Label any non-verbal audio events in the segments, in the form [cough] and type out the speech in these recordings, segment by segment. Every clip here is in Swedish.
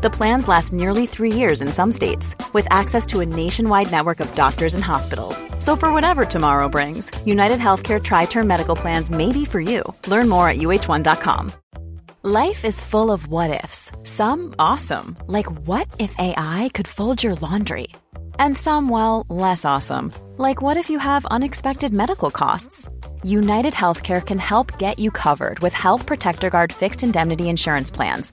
The plans last nearly three years in some states, with access to a nationwide network of doctors and hospitals. So, for whatever tomorrow brings, United Healthcare Tri Term Medical Plans may be for you. Learn more at uh1.com. Life is full of what ifs, some awesome, like what if AI could fold your laundry? And some, well, less awesome, like what if you have unexpected medical costs? United Healthcare can help get you covered with Health Protector Guard fixed indemnity insurance plans.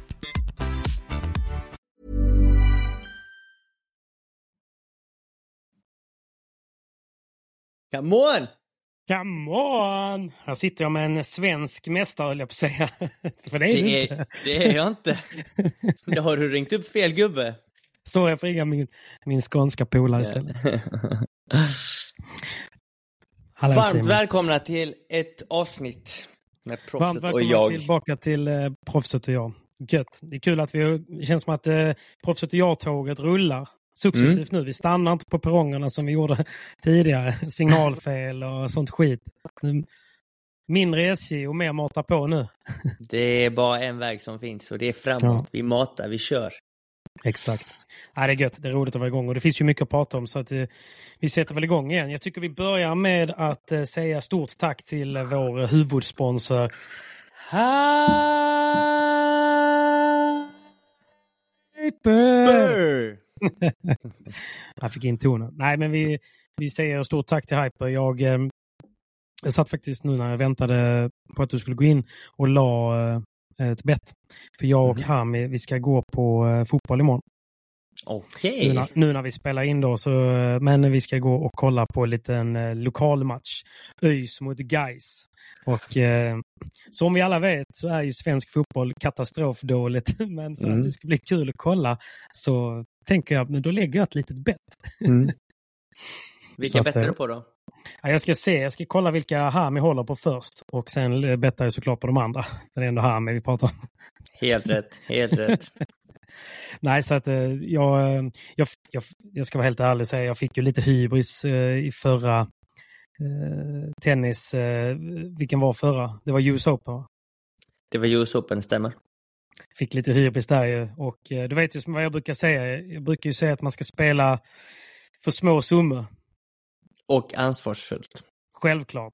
Come on! Come on! Här sitter jag med en svensk mästare, höll jag på att säga. [laughs] För det är Det är, inte. det är jag inte. Då [laughs] har du ringt upp fel gubbe. Så jag får ringa min, min skånska polare istället. [laughs] Hallå, Varmt Simon. välkomna till ett avsnitt med Varmt proffset och jag. tillbaka till eh, Proffset och jag. Gött. Det är kul att vi, det känns som att eh, Proffset och jag-tåget rullar successivt Mm. nu. Vi stannar inte på perrongerna som vi gjorde tidigare. [laughs] Signalfel och sånt skit. Mindre SJ och mer mata på nu. [laughs] Det är bara en väg som finns och det är framåt. Ja. Vi matar, vi kör. Exakt. Ja, det är gött. Det är roligt att vara igång och det finns ju mycket att prata om så att eh, vi sätter väl igång igen. Jag tycker vi börjar med att eh, säga stort tack till eh, vår huvudsponsor Hyper! Brr! [laughs] Jag fick in tonen. Nej, men vi, vi säger stort tack till Hyper. Jag, eh, jag satt faktiskt nu när jag väntade på att du skulle gå in och la eh, ett bett. För jag och Mhm. Hami, vi ska gå på eh, fotboll imorgon. Okej. Nu, när, nu när vi spelar in då, så, eh, men vi ska gå och kolla på en liten eh, lokalmatch. ÖIS mot Gais. Och eh, som vi alla vet så är ju svensk fotboll katastrofdåligt. [laughs] Men för Mm. att det ska bli kul att kolla så tänker jag, men då lägger jag ett litet bett. Mm. [laughs] Vilka bettar eh, du på då? Ja, jag ska se, jag ska kolla vilka Hami håller på först. Och sen eh, bettar jag såklart på de andra. För det är ändå Hami vi pratar om. Helt rätt, helt rätt. [laughs] Nej, så att eh, jag, eh, jag, jag, jag ska vara helt ärlig och säga, jag fick ju lite hybris eh, i förra eh, tennis. Eh, vilken var förra? Det var US Open va? Det var US Open, stämmer. Fick lite hybris där ju. Och eh, du vet ju vad jag brukar säga. Jag brukar ju säga att man ska spela för små summor. Och ansvarsfullt. Självklart.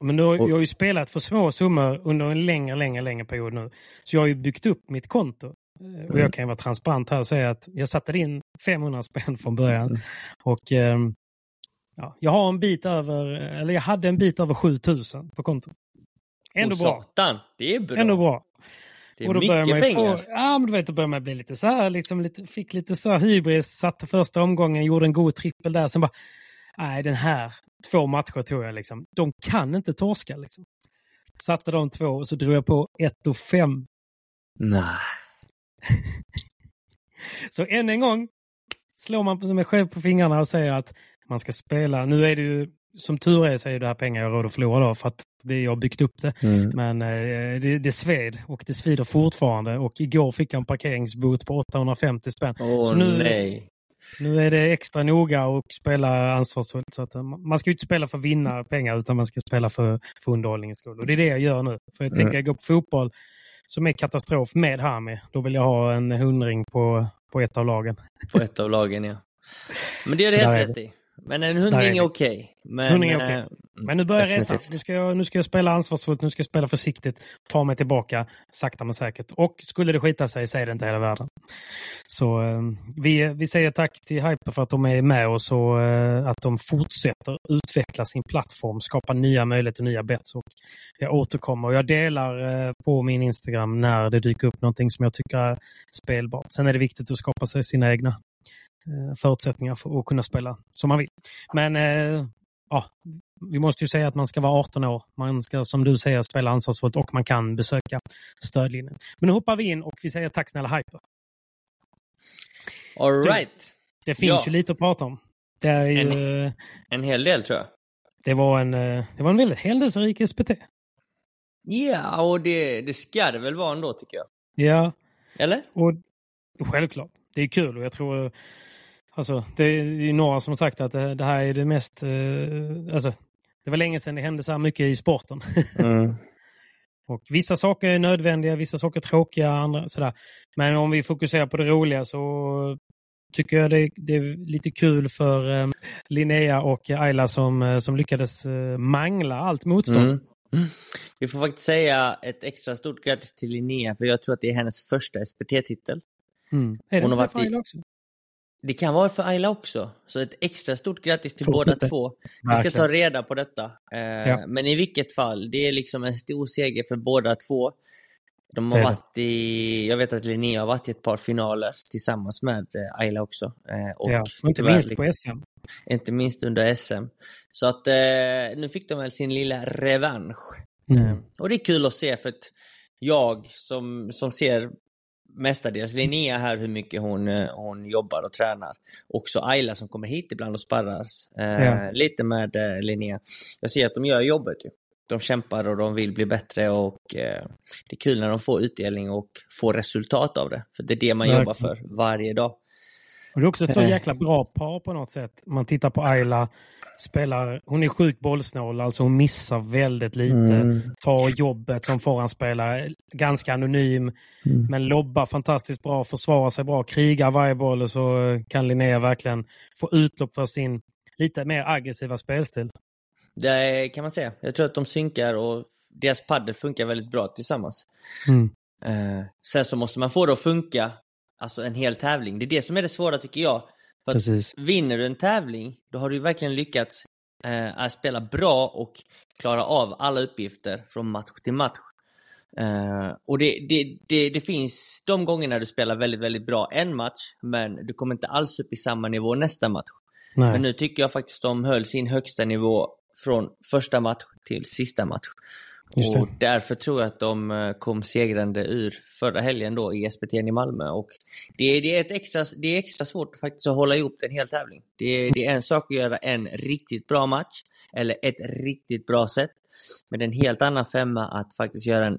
Men nu, har- Och- jag har ju spelat för små summor under en längre, längre, längre period nu. Så jag har ju byggt upp mitt konto. Eh, Och Mm. jag kan ju vara transparent här och säga att jag satte in 500 spänn från början. Mm. Och ehm, ja, jag har en bit över, eller jag hade en bit över 7000 på kontot. Ändå Och bra. Satan, det är bra. Ändå bra. Det är och då börjar mycket man pengar. Få, ja, men du vet, då börjar man bli lite så här, liksom, lite, fick lite så här hybris, satte första omgången, gjorde en god trippel där, sen bara, nej den här, två matcher tror jag liksom, de kan inte torska liksom. Satte de två och så drog jag på 1 och 5. Nej. [laughs] Så än en gång slår man sig själv på fingrarna och säger att man ska spela, nu är det ju, som tur är så är det här pengar jag råd att förlora då, för att det är jag har byggt upp det. Mm. Men eh, det, det sved och det svider fortfarande och igår fick jag en parkeringsbot på 850 spänn. Åh Så nu- nej. Nu är det extra noga och spela ansvarsfullt. Så att, eh, man ska ju inte spela för att vinna pengar utan man ska spela för, för underhållningens skull. Och det är det jag gör nu. För jag Mm. tänker jag går på fotboll som är katastrof med Hami. Då vill jag ha en hundring på, på ett av lagen. På ett av lagen, ja. Men det är det helt rätt i. Men en är hundring vi. är okej. Men, Hundring är okej. eh, Men nu börjar definitivt. resan. Nu ska, jag, nu ska jag spela ansvarsfullt, nu ska jag spela försiktigt, ta mig tillbaka sakta men säkert. Och skulle det skita sig så är det inte hela världen. Så eh, vi, vi säger tack till Hyper för att de är med oss och eh, att de fortsätter utveckla sin plattform, skapa nya möjligheter, nya bets. Och jag återkommer och jag delar på min Instagram när det dyker upp någonting som jag tycker är spelbart. Sen är det viktigt att skapa sig sina egna förutsättningar för att kunna spela som man vill. Men eh, ja, vi måste ju säga att man ska vara 18 år. Man ska som du säger spela ansvarsfullt och man kan besöka stödlinjen. Men nu hoppar vi in och vi säger tack snälla Hyper. All Du- right. Det finns Ja. ju lite att prata om. Det, är ju, eh, En hel del tror jag. det, var, en, eh, det var en väldigt händelserik SPT. Ja, och det, det ska det väl vara ändå tycker jag. Ja, Eller? och självklart. Det är kul och jag tror eh, Alltså, det är ju några som har sagt att det, det här är det mest... Eh, alltså, det var länge sedan det hände så här mycket i sporten. [laughs] Mm. Och vissa saker är nödvändiga, vissa saker är tråkiga, andra sådär. Men om vi fokuserar på det roliga så tycker jag det, det är lite kul för eh, Linnea och Ayla som, eh, som lyckades eh, mangla allt motstånd. Mm. Mm. Vi får faktiskt säga ett extra stort grattis till Linnea, för jag tror att det är hennes första SPT-titel. Mm. Är det Hon har varit i- också? Det kan vara för Ayla också, så ett extra stort grattis till Tror båda inte. två. Vi ska ta reda på detta. Eh, Ja. Men i vilket fall, det är liksom en stor seger för båda två. De Det har det. varit i, jag vet att Linnea har varit i ett par finaler tillsammans med eh, Ayla också. Eh, och ja. Och inte tyvärr minst på SM. inte minst under SM. Så att eh, nu fick de väl sin lilla revansch. Mm. Eh, Och det är kul att se för att jag som, som ser mestadels Linnea här hur mycket hon, eh, hon jobbar och tränar. Också Ayla som kommer hit ibland och sparras eh, Ja. lite med eh, Linnea. Jag ser att de gör jobbet ju. De kämpar och de vill bli bättre och eh, det är kul när de får utdelning och får resultat av det. För det är det man Verkligen. jobbar för varje dag. Och det är också ett så Eh. jäkla bra par på något sätt. Man tittar på Ayla, spelar, hon är sjukt bollsnål, alltså hon missar väldigt lite. Mm. Tar jobbet som forehandspelare, ganska anonym, Mm. men lobbar fantastiskt bra, försvarar sig bra, krigar varje boll och så kan Linnea verkligen få utlopp för sin lite mer aggressiva spelstil. Det kan man säga. Jag tror att de synkar och deras paddel funkar väldigt bra tillsammans. Mm. Eh, sen så måste man få det att funka, alltså en hel tävling. Det är det som är det svåra tycker jag. För att Precis. vinner du en tävling, då har du verkligen lyckats eh, att spela bra och klara av alla uppgifter från match till match. Eh, och det, det, det, det finns de gångerna du spelar väldigt, väldigt bra en match, men du kommer inte alls upp i samma nivå nästa match. Nej. Men nu tycker jag faktiskt de höll sin högsta nivå från första match till sista match. Och därför tror jag att de eh, kom segrande ur förra helgen då i SPT i Malmö. Och det, är- det, är ett extra, det är extra svårt faktiskt att hålla ihop en hel tävling. Det, är- det är en sak att göra en riktigt bra match, eller ett riktigt bra sätt. Men det är en helt annan femma att faktiskt göra en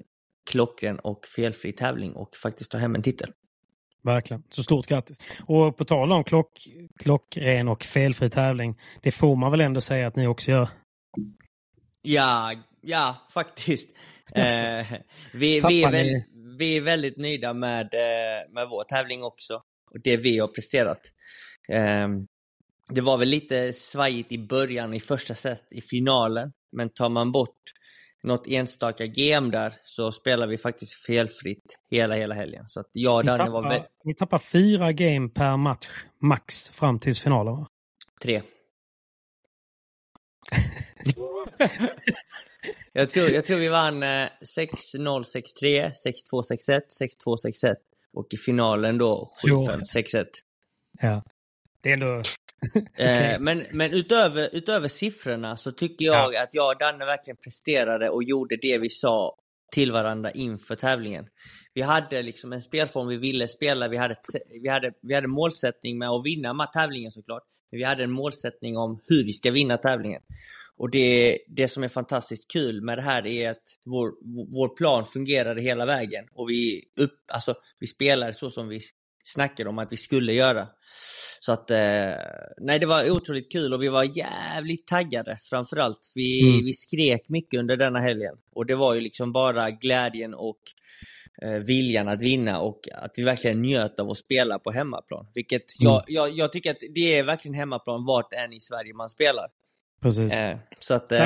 klockren och felfri tävling och faktiskt ta hem en titel. Verkligen. Så stort grattis. Och på tal om klock, klockren och felfri tävling, det får man väl ändå säga att ni också gör? Ja, ja faktiskt. [laughs] Eh, vi, vi, är väl, vi är väldigt nöjda med, eh, med vår tävling också. Och det vi har presterat. Eh, det var väl lite svajigt i början i första set i finalen. Men tar man bort något enstaka game där så spelar vi faktiskt felfritt hela, hela helgen. Så att jag och Danne var tappar, vä- ni tappar fyra game per match, max, fram till finalen va? tre. [laughs] [laughs] jag, tror, jag tror vi vann eh, 6-0, 6-3, 6-2, 6-1, 6-2, 6-1 och i finalen då 7-5, 6-1. Ja. Det är ändå... Eh, [laughs] men men utöver, utöver siffrorna så tycker jag att jag och Danne verkligen presterade och gjorde det vi sa till varandra inför tävlingen. Vi hade liksom en spelform vi ville spela, vi hade, vi hade, vi hade målsättning med att vinna tävlingen såklart. Men vi hade en målsättning om hur vi ska vinna tävlingen. Och det, det som är fantastiskt kul med det här är att vår, vår plan fungerade hela vägen. Och vi, upp, alltså, vi spelade så som vi snackade om att vi skulle göra. Så att, eh, nej det var otroligt kul och vi var jävligt taggade framförallt. Vi, Mm. vi skrek mycket under denna helgen. Och det var ju liksom bara glädjen och eh, viljan att vinna och att vi verkligen njöt av att spela på hemmaplan. Vilket jag, Mm. jag, jag tycker att det är verkligen hemmaplan vart än i Sverige man spelar. Precis. Eh, så att... Eh,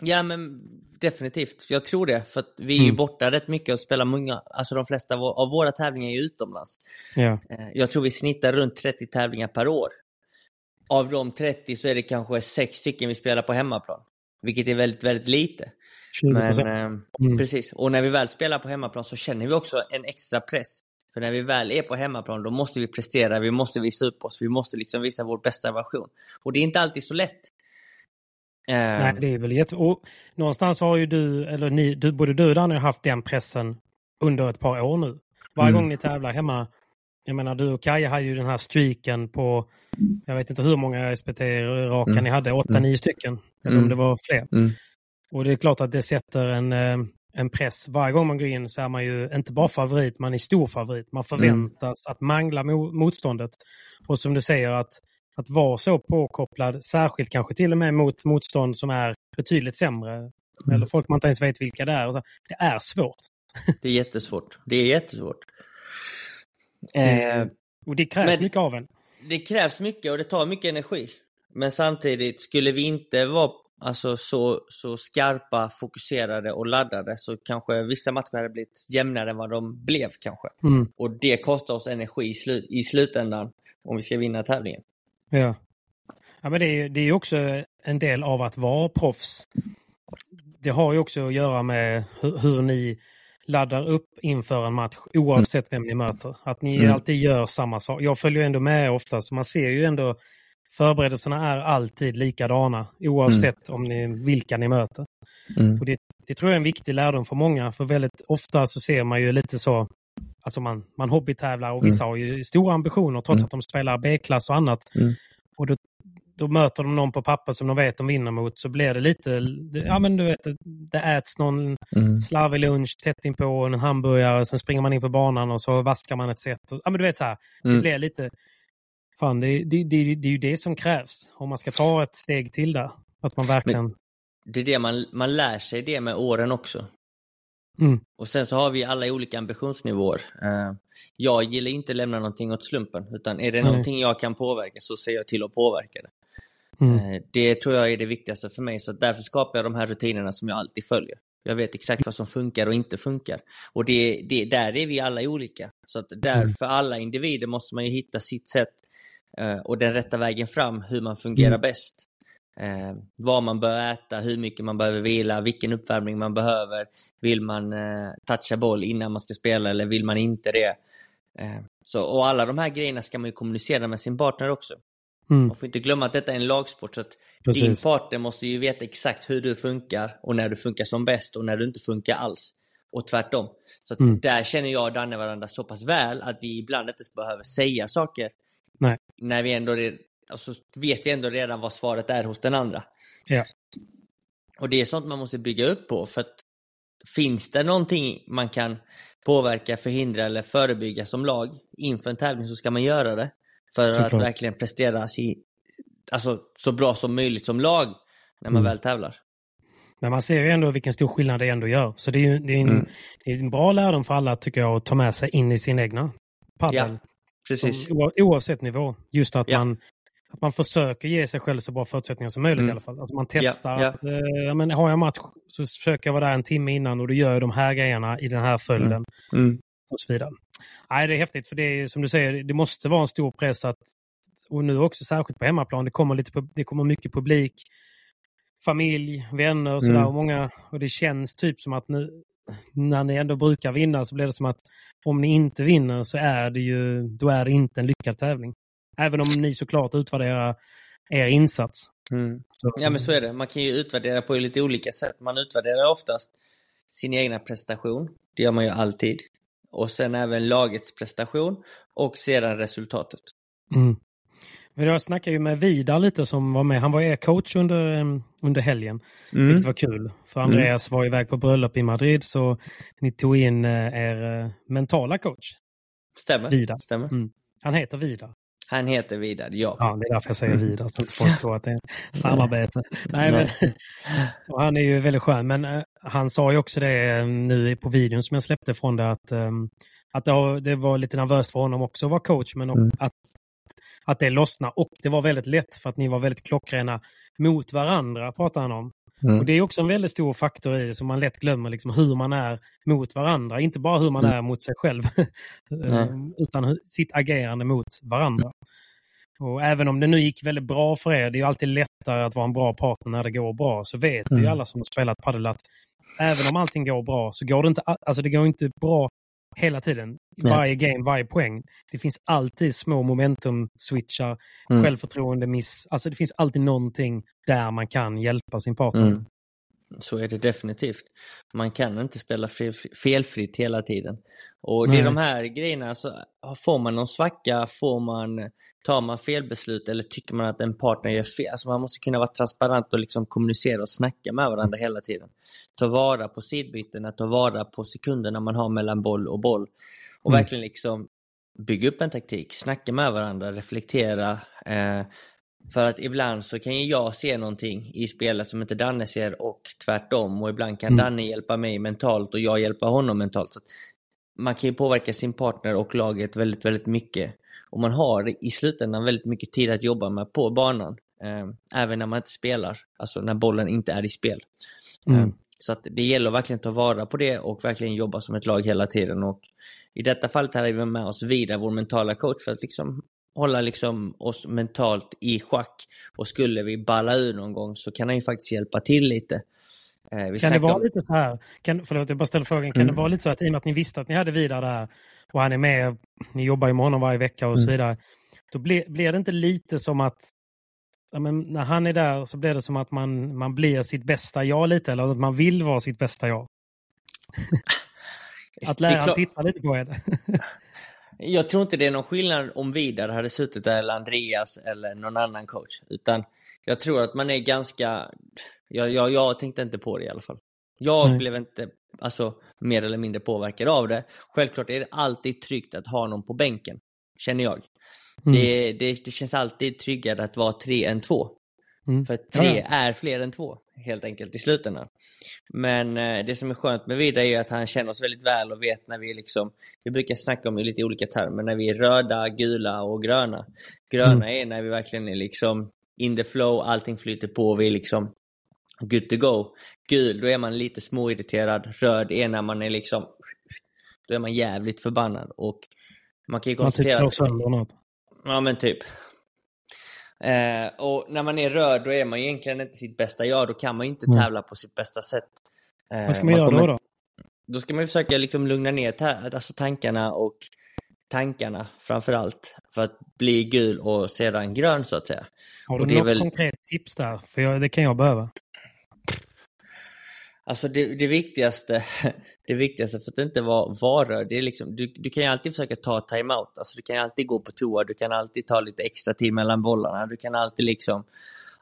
ja men definitivt, jag tror det. För att vi är ju Mm. borta rätt mycket och spelar många, alltså de flesta av vå- av våra tävlingar är utomlands. Ja. Eh, Jag tror vi snittar runt 30 tävlingar per år. Av de 30 så är det kanske sex stycken vi spelar på hemmaplan. Vilket är väldigt, väldigt lite. 20 Men procent. eh, Mm. precis, och när vi väl spelar på hemmaplan så känner vi också en extra press. För när vi väl är på hemmaplan då måste vi prestera, vi måste visa upp oss, vi måste liksom visa vår bästa version. Och det är inte alltid så lätt. Eh, Nej, det är väl jätte... Och någonstans har ju du, eller ni, du, både du och Danny har haft den pressen under ett par år nu. Varje Mm. gång ni tävlar hemma, jag menar du och Kaja hade ju den här streaken på, jag vet inte hur många SPT-raka Mm. ni hade, åtta, Mm. nio stycken. Eller om Mm. det var fler. Mm. Och det är klart att det sätter en, eh, en press. Varje gång man går in så är man ju inte bara favorit, man är stor favorit. Man förväntas att mangla mo- motståndet. Och som du säger, att, att vara så påkopplad, särskilt kanske till och med mot motstånd som är betydligt sämre. Eller folk man inte ens vet vilka det är. Så, det är svårt. [laughs] Det är jättesvårt. Det är jättesvårt. Eh, Och det krävs Men- mycket av en. det krävs mycket och det tar mycket energi. Men samtidigt, skulle vi inte vara alltså, så, så skarpa, fokuserade och laddade så kanske vissa matcher hade blivit jämnare än vad de blev kanske. Mm. Och det kostar oss energi i, slut, i slutändan om vi ska vinna tävlingen. Ja. ja men det, är, det är ju också en del av att vara proffs. Det har ju också att göra med hur, hur ni laddar upp inför en match oavsett vem ni möter. Att ni Mm. alltid gör samma sak. Jag följer ju ändå med ofta så man ser ju ändå förberedelserna är alltid likadana oavsett om ni, vilka ni möter. Mm. Och det, det tror jag är en viktig lärdom för många för väldigt ofta så ser man ju lite så Alltså man, man hobbytävlar och vissa har ju stora ambitioner trots Mm. att de spelar B-klass och annat. Mm. Och då, då möter de någon på papper som de vet de vinner mot så blir det lite, det- ja men du vet, det, äts någon Mm. slarvig lunch tätt in på en hamburgare, sen springer man in på banan och så vaskar man ett set. Och, ja men du vet så här, det Mm. blir lite, fan det, det, det, det är ju det som krävs om man ska ta ett steg till där. Att man verkligen, Det är det man, man lär sig det med åren också. Mm. Och sen så har vi alla olika ambitionsnivåer. Eh, jag gillar inte att lämna någonting åt slumpen, utan är det Nej. någonting jag kan påverka så ser jag till att påverka det. mm, Eh, Det tror jag är det viktigaste för mig, så därför skapar jag de här rutinerna som jag alltid följer. Jag vet exakt vad som funkar och inte funkar. Och det, det, där är vi alla olika. Så att där, Mm. för alla individer måste man ju hitta sitt sätt och den rätta vägen fram, hur man fungerar Mm. bäst. Eh, vad man bör äta, hur mycket man behöver vila, vilken uppvärmning man behöver. Vill man eh, toucha boll innan man ska spela eller vill man inte det? Eh, så, och alla de här grejerna ska man ju kommunicera med sin partner också. mm, Man får inte glömma att detta är en lagsport så att din precis. partner måste ju veta exakt hur du funkar och när du funkar som bäst och när du inte funkar alls. Och tvärtom. Så Mm. där känner jag och Danne varandra så pass väl att vi ibland inte behöver säga saker. Nej. När vi ändå alltså, vet vi ändå redan vad svaret är hos den andra. Ja. Och det är sånt man måste bygga upp på för att finns det någonting man kan påverka, förhindra eller förebygga som lag inför en tävling så ska man göra det. För Såklart. att verkligen prestera si, alltså, så bra som möjligt som lag när man Mm. väl tävlar. Men man ser ju ändå vilken stor skillnad det ändå gör. Så det är ju det är en, Mm. det är en bra lärdom för alla tycker jag att ta med sig in i sin egna padel. Ja, Precis. Som, oa- oavsett nivå. Just att, Ja. man, att man försöker ge sig själv så bra förutsättningar som möjligt Mm. i alla fall. Alltså man testar ja. att eh, men har jag match så försöker jag vara där en timme innan och då gör jag de här grejerna i den här följden. Mm. Och så vidare. Nej, det är häftigt för det är som du säger, det måste vara en stor press att och nu också särskilt på hemmaplan, det kommer, lite, det kommer mycket publik, familj, vänner och sådär. Mm. Och, många, och det känns typ som att nu, när ni ändå brukar vinna så blir det som att om ni inte vinner så är det ju, då är det inte en lyckad tävling. Även om ni såklart utvärderar er insats. Mm. Ja men så är det. Man kan ju utvärdera på lite olika sätt. Man utvärderar oftast sin egna prestation. Det gör man ju alltid. Och sen även lagets prestation och sedan resultatet. Mm. Men jag snackade ju med Vidar lite som var med. Han var er coach under, under helgen. Mm. Vilket var kul. För Andreas var iväg på bröllop i Madrid så ni tog in eh, er eh, mentala coach. Stämmer. Vidar. Stämmer. Mm. Han heter Vidar. Han heter Vidar, ja. Ja, det är därför jag säger Vidar, så inte folk tror att det är [laughs] samarbete. Nej, men, [laughs] och han är ju väldigt skön, men uh, han sa ju också det uh, nu på videon som jag släppte från det, att, um, att det, det, var lite nervöst för honom också att vara coach, men mm. att, att det lossnade. Och det var väldigt lätt för att ni var väldigt klockrena mot varandra, pratar han om. Mm. Och Det är också en väldigt stor faktor i det som man lätt glömmer, liksom, hur man är mot varandra. Inte bara hur man mm. är mot sig själv, [laughs] utan sitt agerande mot varandra. Och Även om det nu gick väldigt bra för er, det är alltid lättare att vara en bra partner när det går bra, så vet mm. vi alla som har spelat padel att även om allting går bra så går det inte, alltså det går inte bra hela tiden. Varje game, varje poäng. Det finns alltid små momentum-switchar, mm. självförtroende, miss. Alltså det finns alltid någonting där man kan hjälpa sin partner. Mm. Så är det definitivt. Man kan inte spela felfritt hela tiden. Och det är de här grejerna, så får man någon svacka, får man, tar man felbeslut eller tycker man att en partner gör fel, alltså man måste kunna vara transparent och liksom kommunicera och snacka med varandra hela tiden. Ta vara på sidbytena, ta vara på sekunderna man har mellan boll och boll. Och mm. verkligen liksom bygga upp en taktik, snacka med varandra, reflektera. Eh, för att ibland så kan ju jag se någonting i spelet som inte Danne ser och tvärtom. Och ibland kan mm. Danne hjälpa mig mentalt och jag hjälpa honom mentalt. Så man kan ju påverka sin partner och laget väldigt, väldigt mycket. Och man har i slutändan väldigt mycket tid att jobba med på banan. Eh, även när man inte spelar, alltså när bollen inte är i spel. Mm. Eh, så att det gäller att verkligen ta vara på det och verkligen jobba som ett lag hela tiden. Och I detta fallet hade vi med oss Vida, vår mentala coach, för att liksom hålla liksom oss mentalt i schack. Och skulle vi balla ur någon gång så kan han ju faktiskt hjälpa till lite. Eh, kan det vara om... lite så här, kan, förlåt jag bara ställer frågan, kan mm. det vara lite så att i och med att ni visste att ni hade Vidar där och han är med, ni jobbar ju med honom varje vecka och mm. så vidare. Då blir, blir det inte lite som att ja, men när han är där så blir det som att man, man blir sitt bästa jag lite, eller att man vill vara sitt bästa jag. [laughs] att läraren tittar lite på er. [laughs] jag tror inte det är någon skillnad om Vidar hade suttit där, eller Andreas eller någon annan coach. Utan jag tror att man är ganska... Jag, jag, jag tänkte inte på det i alla fall. Jag Nej. blev inte alltså, mer eller mindre påverkad av det. Självklart är det alltid tryggt att ha någon på bänken, känner jag. Mm. Det, det, det, känns alltid tryggare att vara tre än två. Mm. För tre ja. är fler än två, helt enkelt, i slutändan. Men eh, det som är skönt med Vida är att han känner oss väldigt väl och vet när vi liksom, vi brukar snacka om i lite olika termer, när vi är röda, gula och gröna. Gröna mm. är när vi verkligen är liksom in the flow, allting flyter på, vi är liksom good to go. Gul, då är man lite småirriterad. Röd är när man är liksom, då är man jävligt förbannad. Och man kan ju konstatera... Man typ slår sönder något. Ja men typ. Eh, och när man är röd då är man egentligen inte sitt bästa jag. Då kan man ju inte mm. tävla på sitt bästa sätt. Eh, Vad ska man, man göra då, då? Då ska man försöka liksom lugna ner alltså tankarna och tankarna framför allt för att bli gul och sedan grön så att säga. Har du något väl... konkret tips där? För jag, det kan jag behöva. Alltså det, det, viktigaste, det viktigaste för att inte vara varör, det är liksom, du, du kan ju alltid försöka ta timeout. Alltså du kan alltid gå på toa, du kan alltid ta lite extra tid mellan bollarna, du kan alltid liksom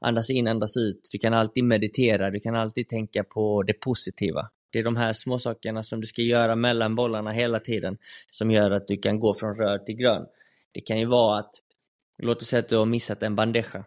andas in, andas ut, du kan alltid meditera, du kan alltid tänka på det positiva. Det är de här små sakerna som du ska göra mellan bollarna hela tiden som gör att du kan gå från röd till grön. Det kan ju vara att, låt oss säga att du har missat en bandeja.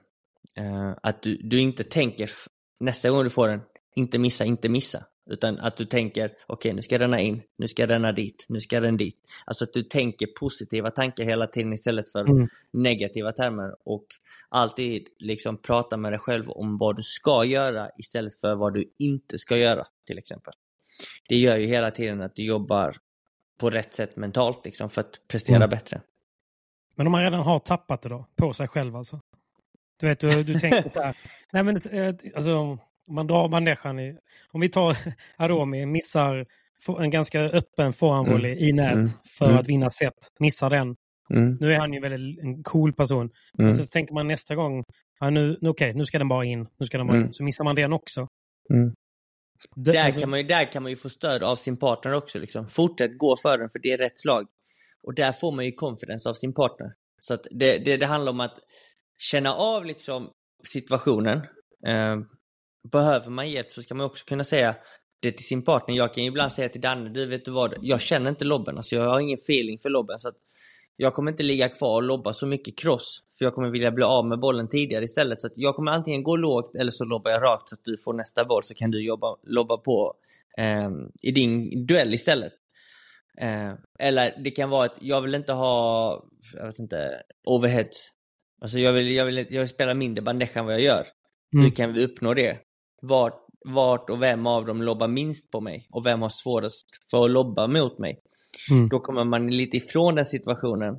Uh, att du, du inte tänker nästa gång du får den, inte missa, inte missa. Utan att du tänker, okej okay, nu ska denna in, nu ska denna dit, nu ska den dit. Alltså att du tänker positiva tankar hela tiden istället för mm. negativa termer. Och alltid liksom prata med dig själv om vad du ska göra istället för vad du inte ska göra till exempel. Det gör ju hela tiden att du jobbar på rätt sätt mentalt liksom för att prestera mm. bättre. Men om man redan har tappat det då, på sig själv alltså? Du vet, du, du tänker så här, [laughs] nej men eh, alltså man drar bandejan i... Om vi tar [laughs] Aromi, missar en ganska öppen forehandvolley mm. i nät mm. för mm. att vinna set, missar den. Mm. Nu är han ju väldigt en cool person. Mm. Så tänker man nästa gång, ja, nu, okej, okay, nu ska den bara in, nu ska den bara in. Så missar man den också. Det, där, alltså... kan man ju, där kan man ju få stöd av sin partner också. Liksom. Fortsätt gå för den, för det är rätt slag. Och där får man ju confidence av sin partner. Så att det, det, det handlar om att känna av liksom situationen. Eh, behöver man hjälp så ska man också kunna säga det till sin partner. Jag kan ju ibland säga till Danne, du vet du vad, jag känner inte lobben, alltså jag har ingen feeling för lobben. Så jag kommer inte ligga kvar och lobba så mycket cross. För jag kommer vilja bli av med bollen tidigare istället. Så jag kommer antingen gå lågt eller så lobbar jag rakt så att du får nästa boll så kan du jobba, lobba på eh, i din duell istället. Eh, eller det kan vara att jag vill inte ha, jag vet inte, overheads. Alltså jag vill, jag vill, jag vill spela mindre bandeja än vad jag gör. Mm. Hur kan vi uppnå det? Vart, vart och vem av dem lobbar minst på mig? Och vem har svårast för att lobba mot mig? Mm. Då kommer man lite ifrån den situationen.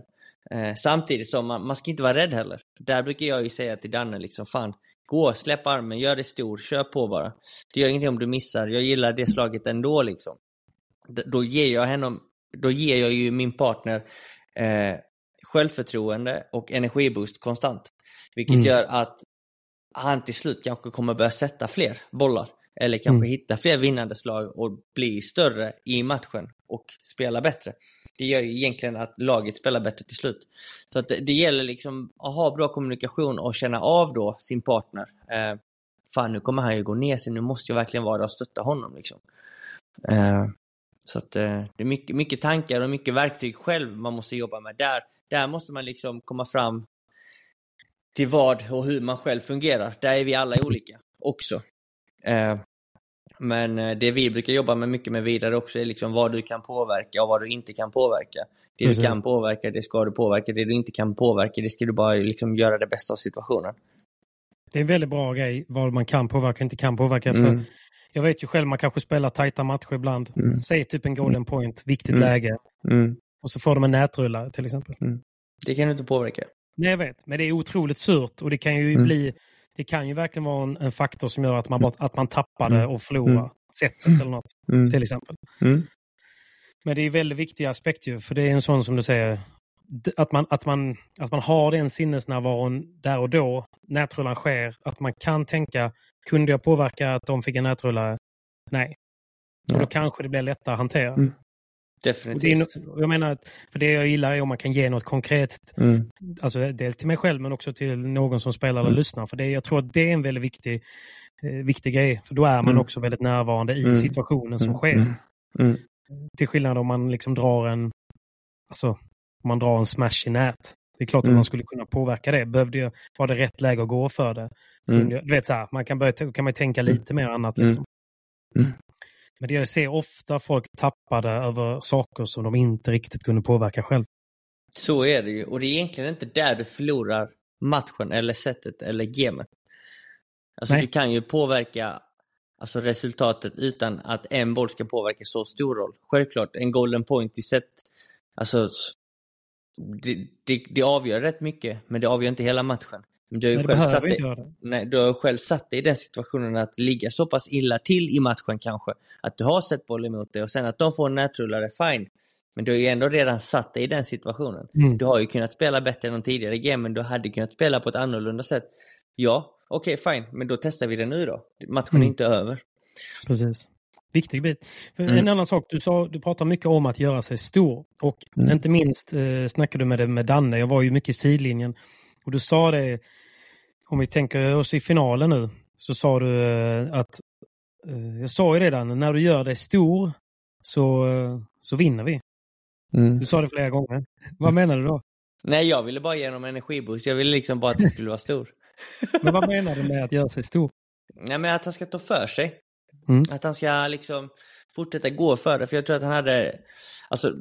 Eh, samtidigt som man, man ska inte vara rädd heller. Där brukar jag ju säga till Danne liksom, fan, gå, släpp armen, gör det stor, kör på bara. Det gör ingenting om du missar, jag gillar det slaget ändå liksom. D då ger jag henne, då ger jag ju min partner eh, självförtroende och energiboost konstant. Vilket mm. gör att han till slut kanske kommer börja sätta fler bollar. Eller kanske mm. hitta fler vinnande slag och bli större i matchen och spela bättre. Det gör ju egentligen att laget spelar bättre till slut. Så att det, det gäller liksom att ha bra kommunikation och känna av då sin partner. Eh, fan, nu kommer han ju gå ner sig, nu måste jag verkligen vara där och stötta honom. Liksom. Eh, så att eh, det är mycket, mycket tankar och mycket verktyg själv man måste jobba med. Där, där måste man liksom komma fram till vad och hur man själv fungerar. Där är vi alla olika också. Eh, men eh, det vi brukar jobba med mycket med vidare också är liksom vad du kan påverka och vad du inte kan påverka. Det Precis. du kan påverka, det ska du påverka. Det du inte kan påverka, det ska du bara liksom göra det bästa av situationen. Det är en väldigt bra grej vad man kan påverka och inte kan påverka. Mm. För jag vet ju själv, man kanske spelar tajta matcher ibland. Mm. Säg typ en golden point, viktigt mm. läge. Mm. Och så får de en nätrulla till exempel. Mm. Det kan du inte påverka. Nej, jag vet. Men det är otroligt surt och det kan ju mm. bli det kan ju verkligen vara en, en faktor som gör att man, att man tappar det mm. och förlorar mm. sättet eller något. Mm. Till exempel. Mm. Men det är väldigt viktig aspekt ju, för det är en sån som du säger, att man, att man, att man har den sinnesnärvaron där och då, nätrullan sker, att man kan tänka, kunde jag påverka att de fick en nätrulla? Nej. Och då kanske det blir lättare att hantera. Mm. Definitivt. Det jag menar, för det jag gillar är om man kan ge något konkret, mm. alltså dels till mig själv men också till någon som spelar eller mm. lyssnar. För det, jag tror att det är en väldigt viktig, eh, viktig grej. För då är man mm. också väldigt närvarande i mm. situationen som mm. sker. Mm. Till skillnad om man liksom drar en, alltså, man drar en smash i nät. Det är klart att man skulle kunna påverka det. Behövde jag, var det rätt läge att gå för det? Jag, du vet så här, man kan, börja, kan man tänka lite mer annat. Liksom. Men det jag ser ofta folk tappade över saker som de inte riktigt kunde påverka själv. Så är det ju. Och det är egentligen inte där du förlorar matchen eller sättet eller gamet. Alltså Nej. du kan ju påverka alltså, resultatet utan att en boll ska påverka så stor roll. Självklart, en golden point i set, alltså det, det, det avgör rätt mycket, men det avgör inte hela matchen. Du har ju själv satt dig, nej, du har själv satt dig i den situationen att ligga så pass illa till i matchen kanske. Att du har sett boll emot dig och sen att de får en nätrullare, fine. Men du har ju ändå redan satt dig i den situationen. Mm. Du har ju kunnat spela bättre än de tidigare game, men du hade kunnat spela på ett annorlunda sätt. Ja, okej okay, fine, men då testar vi det nu då. Matchen mm. är inte över. Precis. Viktig bit. Mm. En annan sak, du, sa, du pratar mycket om att göra sig stor. Och mm. inte minst eh, snackade du med det med Danne, jag var ju mycket i sidlinjen. Och du sa det, om vi tänker oss i finalen nu, så sa du eh, att, eh, jag sa ju redan, när du gör dig stor så, eh, så vinner vi. Mm. Du sa det flera gånger. Vad menar du då? [laughs] Nej, jag ville bara ge honom energiboost. Jag ville liksom bara att det skulle vara stor. [laughs] men vad menar du med att göra sig stor? Nej, men att han ska ta för sig. Mm. Att han ska liksom fortsätta gå för det. För jag tror att han hade, alltså,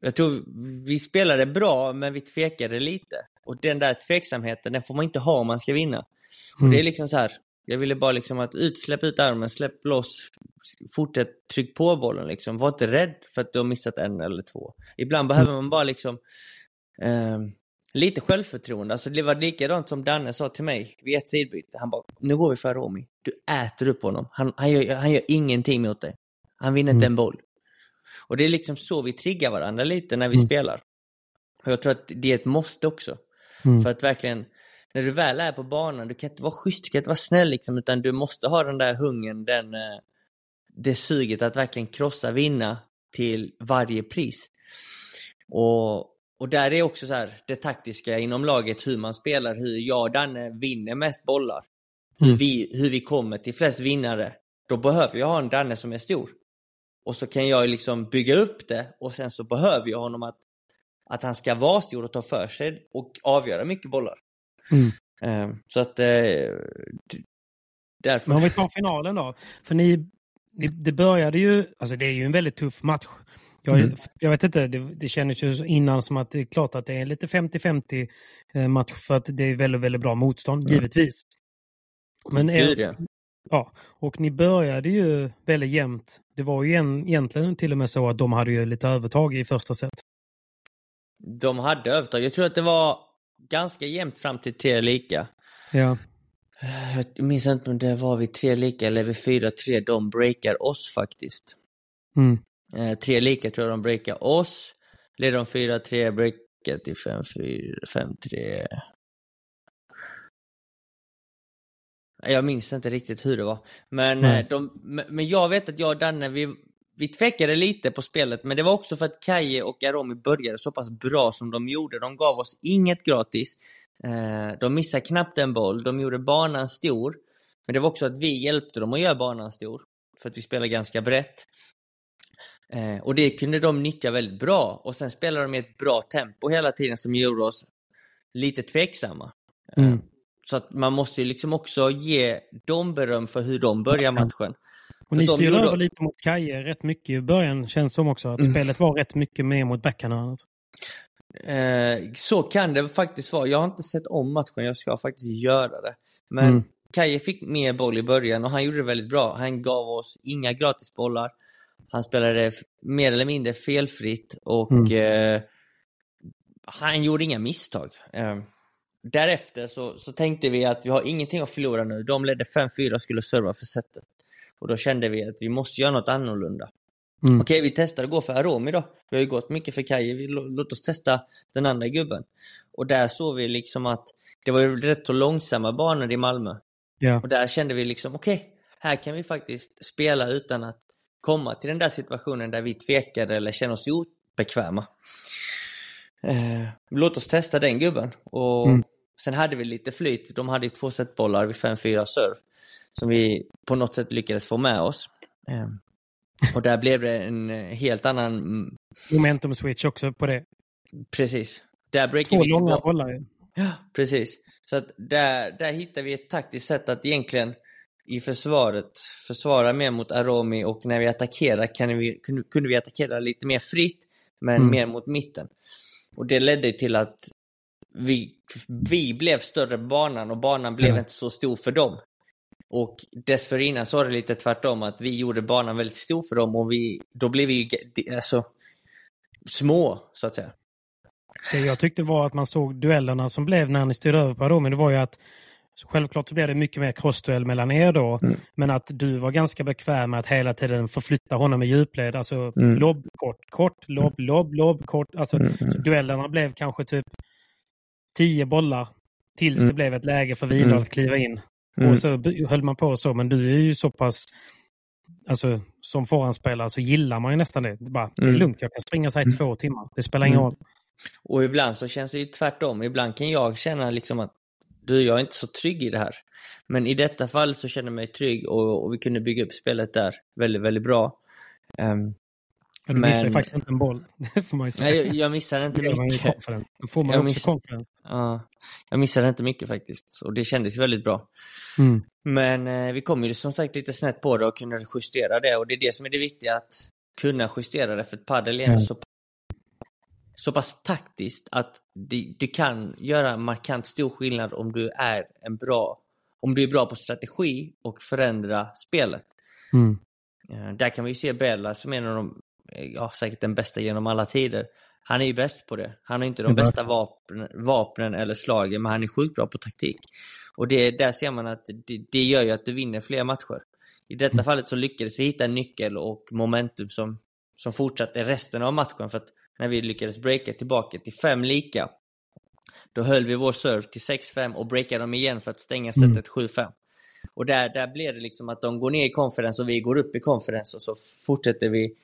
jag tror vi spelade bra, men vi tvekade lite. Och den där tveksamheten, den får man inte ha om man ska vinna. Mm. Och det är liksom så här, jag ville bara liksom att utsläpp ut armen, släpp loss, fortsätt tryck på bollen liksom. Var inte rädd för att du har missat en eller två. Ibland behöver man bara liksom eh, lite självförtroende. Alltså det var likadant som Danne sa till mig vid ett sidbyte. Han bara, nu går vi för Romy. Du äter upp honom. Han, han, gör, han gör ingenting mot dig. Han vinner mm. inte en boll. Och det är liksom så vi triggar varandra lite när vi mm. spelar. Och jag tror att det är ett måste också. Mm. För att verkligen, när du väl är på banan, du kan inte vara schysst, du kan inte vara snäll liksom, utan du måste ha den där hungern, den, eh, det suget att verkligen krossa, vinna till varje pris. Och, och där är också så här, det taktiska inom laget, hur man spelar, hur jag och Danne vinner mest bollar. Mm. Hur, vi, hur vi kommer till flest vinnare. Då behöver jag ha en Danne som är stor. Och så kan jag liksom bygga upp det och sen så behöver jag honom att att han ska vara stor och ta för sig och avgöra mycket bollar. Mm. Eh, så att eh, därför... Men om vi tar finalen då. För ni, det började ju, alltså det är ju en väldigt tuff match. Jag, mm. jag vet inte, det, det kändes ju innan som att det är klart att det är lite 50-50 eh, match för att det är väldigt, väldigt bra motstånd, mm. givetvis. Men Gud, ja. ja. Och ni började ju väldigt jämnt. Det var ju en, egentligen till och med så att de hade ju lite övertag i första set. De hade övertag. Jag tror att det var ganska jämnt fram till tre lika. Ja. Jag minns inte om det var vid tre lika eller vid fyra tre de breakar oss faktiskt. Mm. Eh, tre lika tror jag de breakar oss. Leder de fyra tre breakar till fem fyra fem tre Jag minns inte riktigt hur det var. Men, mm. de, men jag vet att jag och Danne, vi, vi tvekade lite på spelet, men det var också för att Kaje och Aromi började så pass bra som de gjorde. De gav oss inget gratis. Eh, de missade knappt en boll, de gjorde banan stor. Men det var också att vi hjälpte dem att göra banan stor. För att vi spelade ganska brett. Eh, och det kunde de nyttja väldigt bra. Och sen spelade de i ett bra tempo hela tiden som gjorde oss lite tveksamma. Mm. Så att man måste ju liksom också ge dem beröm för hur de börjar matchen. Och ni styrde över lite mot Kaje rätt mycket i början, känns som också. Att mm. spelet var rätt mycket mer mot backhandhörnet. Eh, så kan det faktiskt vara. Jag har inte sett om matchen, jag ska faktiskt göra det. Men mm. Kaje fick mer boll i början och han gjorde det väldigt bra. Han gav oss inga gratisbollar. Han spelade mer eller mindre felfritt och mm. eh, han gjorde inga misstag. Eh, därefter så, så tänkte vi att vi har ingenting att förlora nu. De ledde 5-4 och skulle serva för setet. Och då kände vi att vi måste göra något annorlunda. Mm. Okej, vi testar att gå för Aromi då. Vi har ju gått mycket för Kaje, låt oss testa den andra gubben. Och där såg vi liksom att det var ju rätt så långsamma banor i Malmö. Ja. Och där kände vi liksom, okej, okay, här kan vi faktiskt spela utan att komma till den där situationen där vi tvekade eller känner oss obekväma. Eh, låt oss testa den gubben. Och mm. Sen hade vi lite flyt. De hade ju två setbollar vid 5-4 serve som vi på något sätt lyckades få med oss. Eh, och där blev det en helt annan... Momentum switch också på det. Precis. Där Två vi långa bollar. Ja, precis. Så att där, där hittar vi ett taktiskt sätt att egentligen i försvaret försvara mer mot Aromi och när vi attackerar kan vi, kunde vi attackera lite mer fritt men mm. mer mot mitten. Och det ledde till att vi, vi blev större banan och banan blev mm. inte så stor för dem. Och dessförinnan så var det lite tvärtom, att vi gjorde banan väldigt stor för dem och vi, då blev vi ju alltså, små, så att säga. Det jag tyckte var att man såg duellerna som blev när ni styrde över på Aromi, det var ju att Självklart så blev det mycket mer crossduell mellan er då, mm. men att du var ganska bekväm med att hela tiden förflytta honom i djupled. Alltså mm. lobb, kort, kort, lobb, lobb, lobb, kort. Alltså, mm. Så duellerna blev kanske typ tio bollar tills mm. det blev ett läge för Vidar mm. att kliva in. Mm. Och så höll man på så, men du är ju så pass... Alltså, som forehandspelare så gillar man ju nästan det. Det, bara, mm. det är lugnt, jag kan springa så här i mm. två timmar. Det spelar ingen mm. roll. Och ibland så känns det ju tvärtom. Ibland kan jag känna liksom att du, jag är inte så trygg i det här. Men i detta fall så känner jag mig trygg och, och vi kunde bygga upp spelet där väldigt, väldigt bra. Um, du men... missar ju faktiskt inte en boll. [laughs] får man ju säga. Nej, jag, jag missade inte mycket. Då får man jag också miss... konferens. Ja, jag missade inte mycket faktiskt. Och det kändes väldigt bra. Mm. Men eh, vi kom ju som sagt lite snett på det och kunde justera det. Och det är det som är det viktiga, att kunna justera det. För padel är mm. så, så pass taktiskt att du, du kan göra markant stor skillnad om du är en bra om du är bra på strategi och förändra spelet. Mm. Eh, där kan vi ju se Bella som är en av de ja, säkert den bästa genom alla tider. Han är ju bäst på det. Han har inte de bästa vapnen, vapnen eller slagen, men han är sjukt bra på taktik. Och det, där ser man att det, det gör ju att du vinner fler matcher. I detta mm. fallet så lyckades vi hitta en nyckel och momentum som, som fortsatte resten av matchen. För att när vi lyckades breaka tillbaka till fem lika, då höll vi vår serve till 6-5 och breakade dem igen för att stänga sättet mm. 7-5. Och där, där blev det liksom att de går ner i konferens och vi går upp i konferens och så fortsätter vi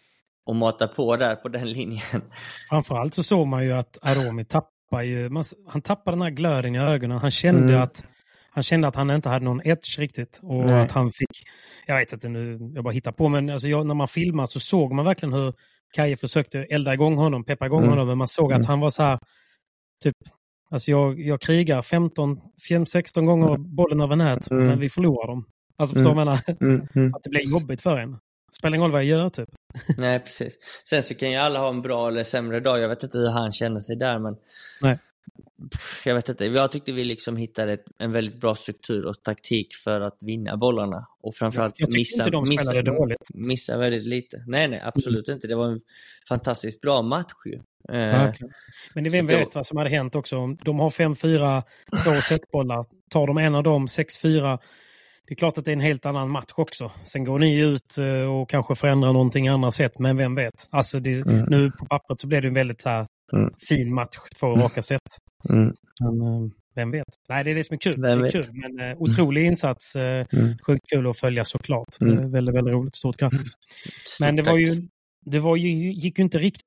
och mata på där på den linjen. Framförallt så såg man ju att Aromi tappar ju, man, han tappar den här glöden i ögonen. Han kände mm. att han kände att han inte hade någon edge riktigt. Och Nej. att han fick, jag vet inte nu, jag bara hittar på, men alltså jag, när man filmar så såg man verkligen hur Kaje försökte elda igång honom, peppa igång Mm. honom, men man såg att Mm. han var så här, typ, alltså jag, jag krigar 15, 15 16 gånger bollen över nät, Mm. men vi förlorar dem. Alltså förstår Mm. jag menar? Att det blir jobbigt för en. Spelar ingen roll vad jag gör typ. [laughs] Nej, precis. Sen så kan ju alla ha en bra eller sämre dag. Jag vet inte hur han känner sig där, men... Nej. Jag vet inte. Jag tyckte vi liksom hittade en väldigt bra struktur och taktik för att vinna bollarna. Och framförallt Jag tycker missa, inte de missa, dåligt. missa väldigt lite. Nej, nej, absolut inte. Det var en fantastiskt bra match ju. Eh. Men vem så då- vet vad som hade hänt också. De har 5-4, två [laughs] setbollar. Tar de en av dem, 6-4. Det är klart att det är en helt annan match också. Sen går ni ut eh, och kanske förändrar någonting annat sätt, men vem vet. Alltså det, Mm. Nu på pappret så blev det en väldigt så här, Mm. fin match, två Mm. raka set. mm, Men, eh, vem vet? Nej, det är det som är kul. Vem det är vet? kul. Men eh, otrolig insats. Eh, Mm. Sjukt kul att följa såklart. Mm. Är väldigt, väldigt roligt. Stort grattis. stort Men det var ju, det var ju, gick ju inte riktigt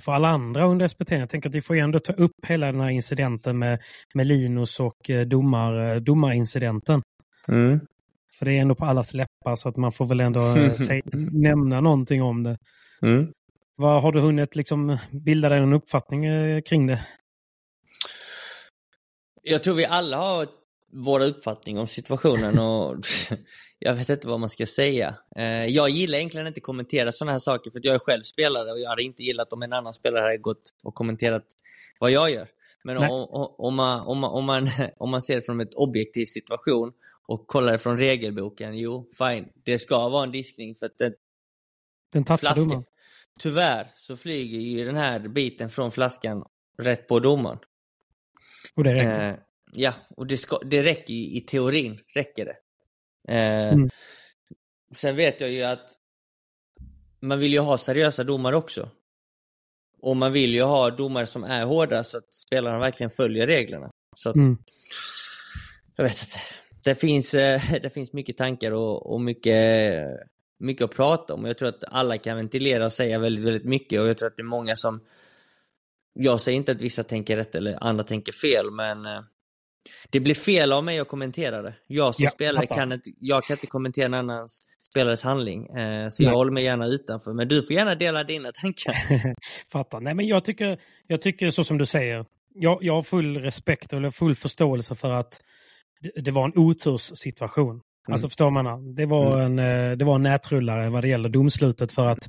för alla andra under SPT. Jag tänker att vi får ju ändå ta upp hela den här incidenten med, med Linus och eh, domar, eh, domarincidenten. Mm. För det är ändå på allas läppar så att man får väl ändå eh, [laughs] säg, nämna någonting om det. Mm. Vad Har du hunnit liksom bilda dig en uppfattning eh, kring det? Jag tror vi alla har våra uppfattning om situationen och [laughs] jag vet inte vad man ska säga. Eh, Jag gillar egentligen inte kommentera sådana här saker för att jag är själv spelare och jag hade inte gillat om en annan spelare hade gått och kommenterat vad jag gör. Men om, om, man, om, man, om, man, [laughs] om man ser det från ett objektiv situation och kollar det från regelboken, jo, fine. Det ska vara en diskning för att det, Den touchar flaskan, domaren. tyvärr så flyger ju den här biten från flaskan rätt på domaren. Och det räcker. Eh, ja, och det, ska, det räcker ju i teorin. räcker det. Eh, Mm. Sen vet jag ju att man vill ju ha seriösa domare också. Och man vill ju ha domare som är hårda så att spelarna verkligen följer reglerna. Så att, Mm. jag vet inte. Det finns, eh, [laughs] det finns mycket tankar och, och mycket, mycket att prata om. Jag tror att alla kan ventilera och säga väldigt, väldigt mycket och jag tror att det är många som jag säger inte att vissa tänker rätt eller andra tänker fel, men eh, det blir fel av mig att kommentera det. Jag som Ja, spelare fattar. kan inte, jag kan inte kommentera en annan spelares handling, eh, så Nej. jag håller mig gärna utanför. Men du får gärna dela dina tankar. [laughs] Fattar. Nej, men jag tycker, jag tycker så som du säger. Jag, jag har full respekt eller full förståelse för att det, det var en oturssituation. Alltså förstår man? Det var, en, eh, det var en nätrullare vad det gäller domslutet för att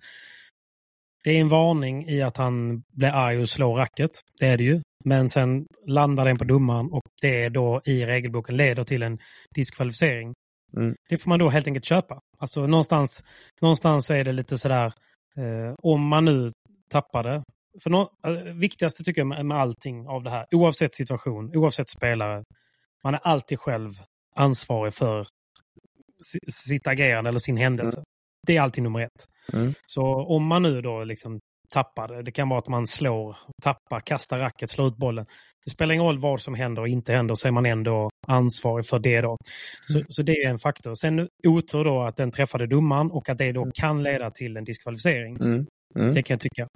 det är en varning i att han blir arg och slår racket. Det är det ju. Men sen landar den på domaren och det då i regelboken leder till en diskvalificering. Mm. Det får man då helt enkelt köpa. Alltså någonstans, någonstans så är det lite sådär, eh, om man nu tappar det. För nå, eh, viktigaste tycker jag med, med allting av det här, oavsett situation, oavsett spelare, man är alltid själv ansvarig för si- sitt agerande eller sin händelse. Det är alltid nummer ett. Mm. Så om man nu då liksom tappar det, det kan vara att man slår, tappar, kastar racket, slår ut bollen. Det spelar ingen roll vad som händer och inte händer så är man ändå ansvarig för det då. Så, så det är en faktor. Sen otur då att den träffade domaren och att det då kan leda till en diskvalificering. Mm. Mm. Det kan jag tycka.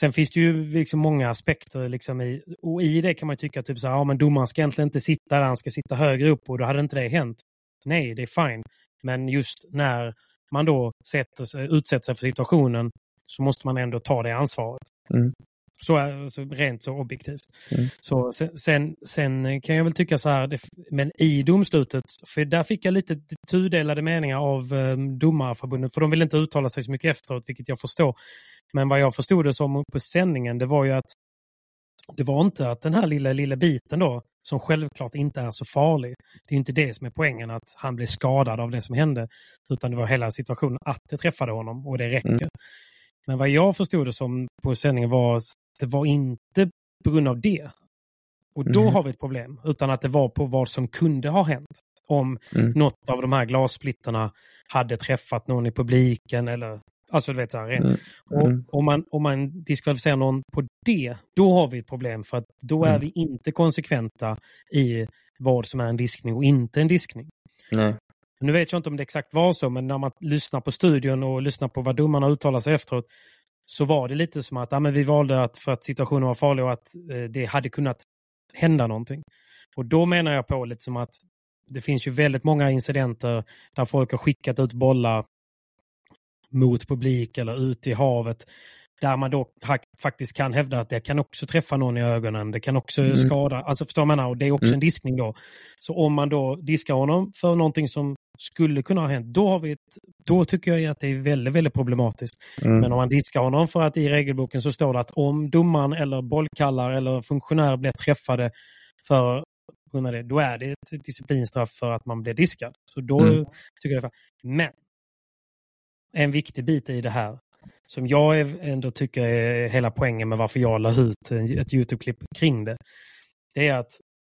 Sen finns det ju liksom många aspekter liksom i, och i det kan man tycka typ så här, ja men domaren ska egentligen inte sitta där, han ska sitta högre upp och då hade inte det hänt. Nej, det är fine. Men just när man då sätter utsätter sig för situationen så måste man ändå ta det ansvaret. Mm. Så alltså, rent så objektivt. Mm. Så sen, sen kan jag väl tycka så här, men i domslutet, för där fick jag lite tudelade meningar av um, domarförbundet, för de vill inte uttala sig så mycket efteråt, vilket jag förstår. Men vad jag förstod det som på sändningen, det var ju att det var inte att den här lilla, lilla biten då, som självklart inte är så farlig. Det är inte det som är poängen, att han blev skadad av det som hände. Utan det var hela situationen att det träffade honom och det räcker. Mm. Men vad jag förstod det som på sändningen var att det var inte på grund av det. Och då mm. har vi ett problem. Utan att det var på vad som kunde ha hänt. Om mm. något av de här glassplittarna hade träffat någon i publiken eller Alltså du vet så här, mm. Och mm. om man, om man diskvalificerar någon på det, då har vi ett problem för att då är mm. vi inte konsekventa i vad som är en diskning och inte en diskning. Nej. Nu vet jag inte om det exakt var så, men när man lyssnar på studion och lyssnar på vad domarna uttalar sig efteråt så var det lite som att ja, men vi valde att för att situationen var farlig och att eh, det hade kunnat hända någonting. Och då menar jag på lite som att det finns ju väldigt många incidenter där folk har skickat ut bollar mot publik eller ut i havet. Där man då faktiskt kan hävda att det kan också träffa någon i ögonen. Det kan också mm. skada. Alltså förstår man? Och det är också mm. en diskning då. Så om man då diskar honom för någonting som skulle kunna ha hänt, då, har vi ett, då tycker jag att det är väldigt, väldigt problematiskt. Mm. Men om man diskar honom för att i regelboken så står det att om domaren eller bollkallar eller funktionär blir träffade för det, då är det ett disciplinstraff för att man blir diskad. Så då mm. tycker jag det Men en viktig bit i det här som jag ändå tycker är hela poängen med varför jag la ut ett YouTube-klipp kring det. Det är att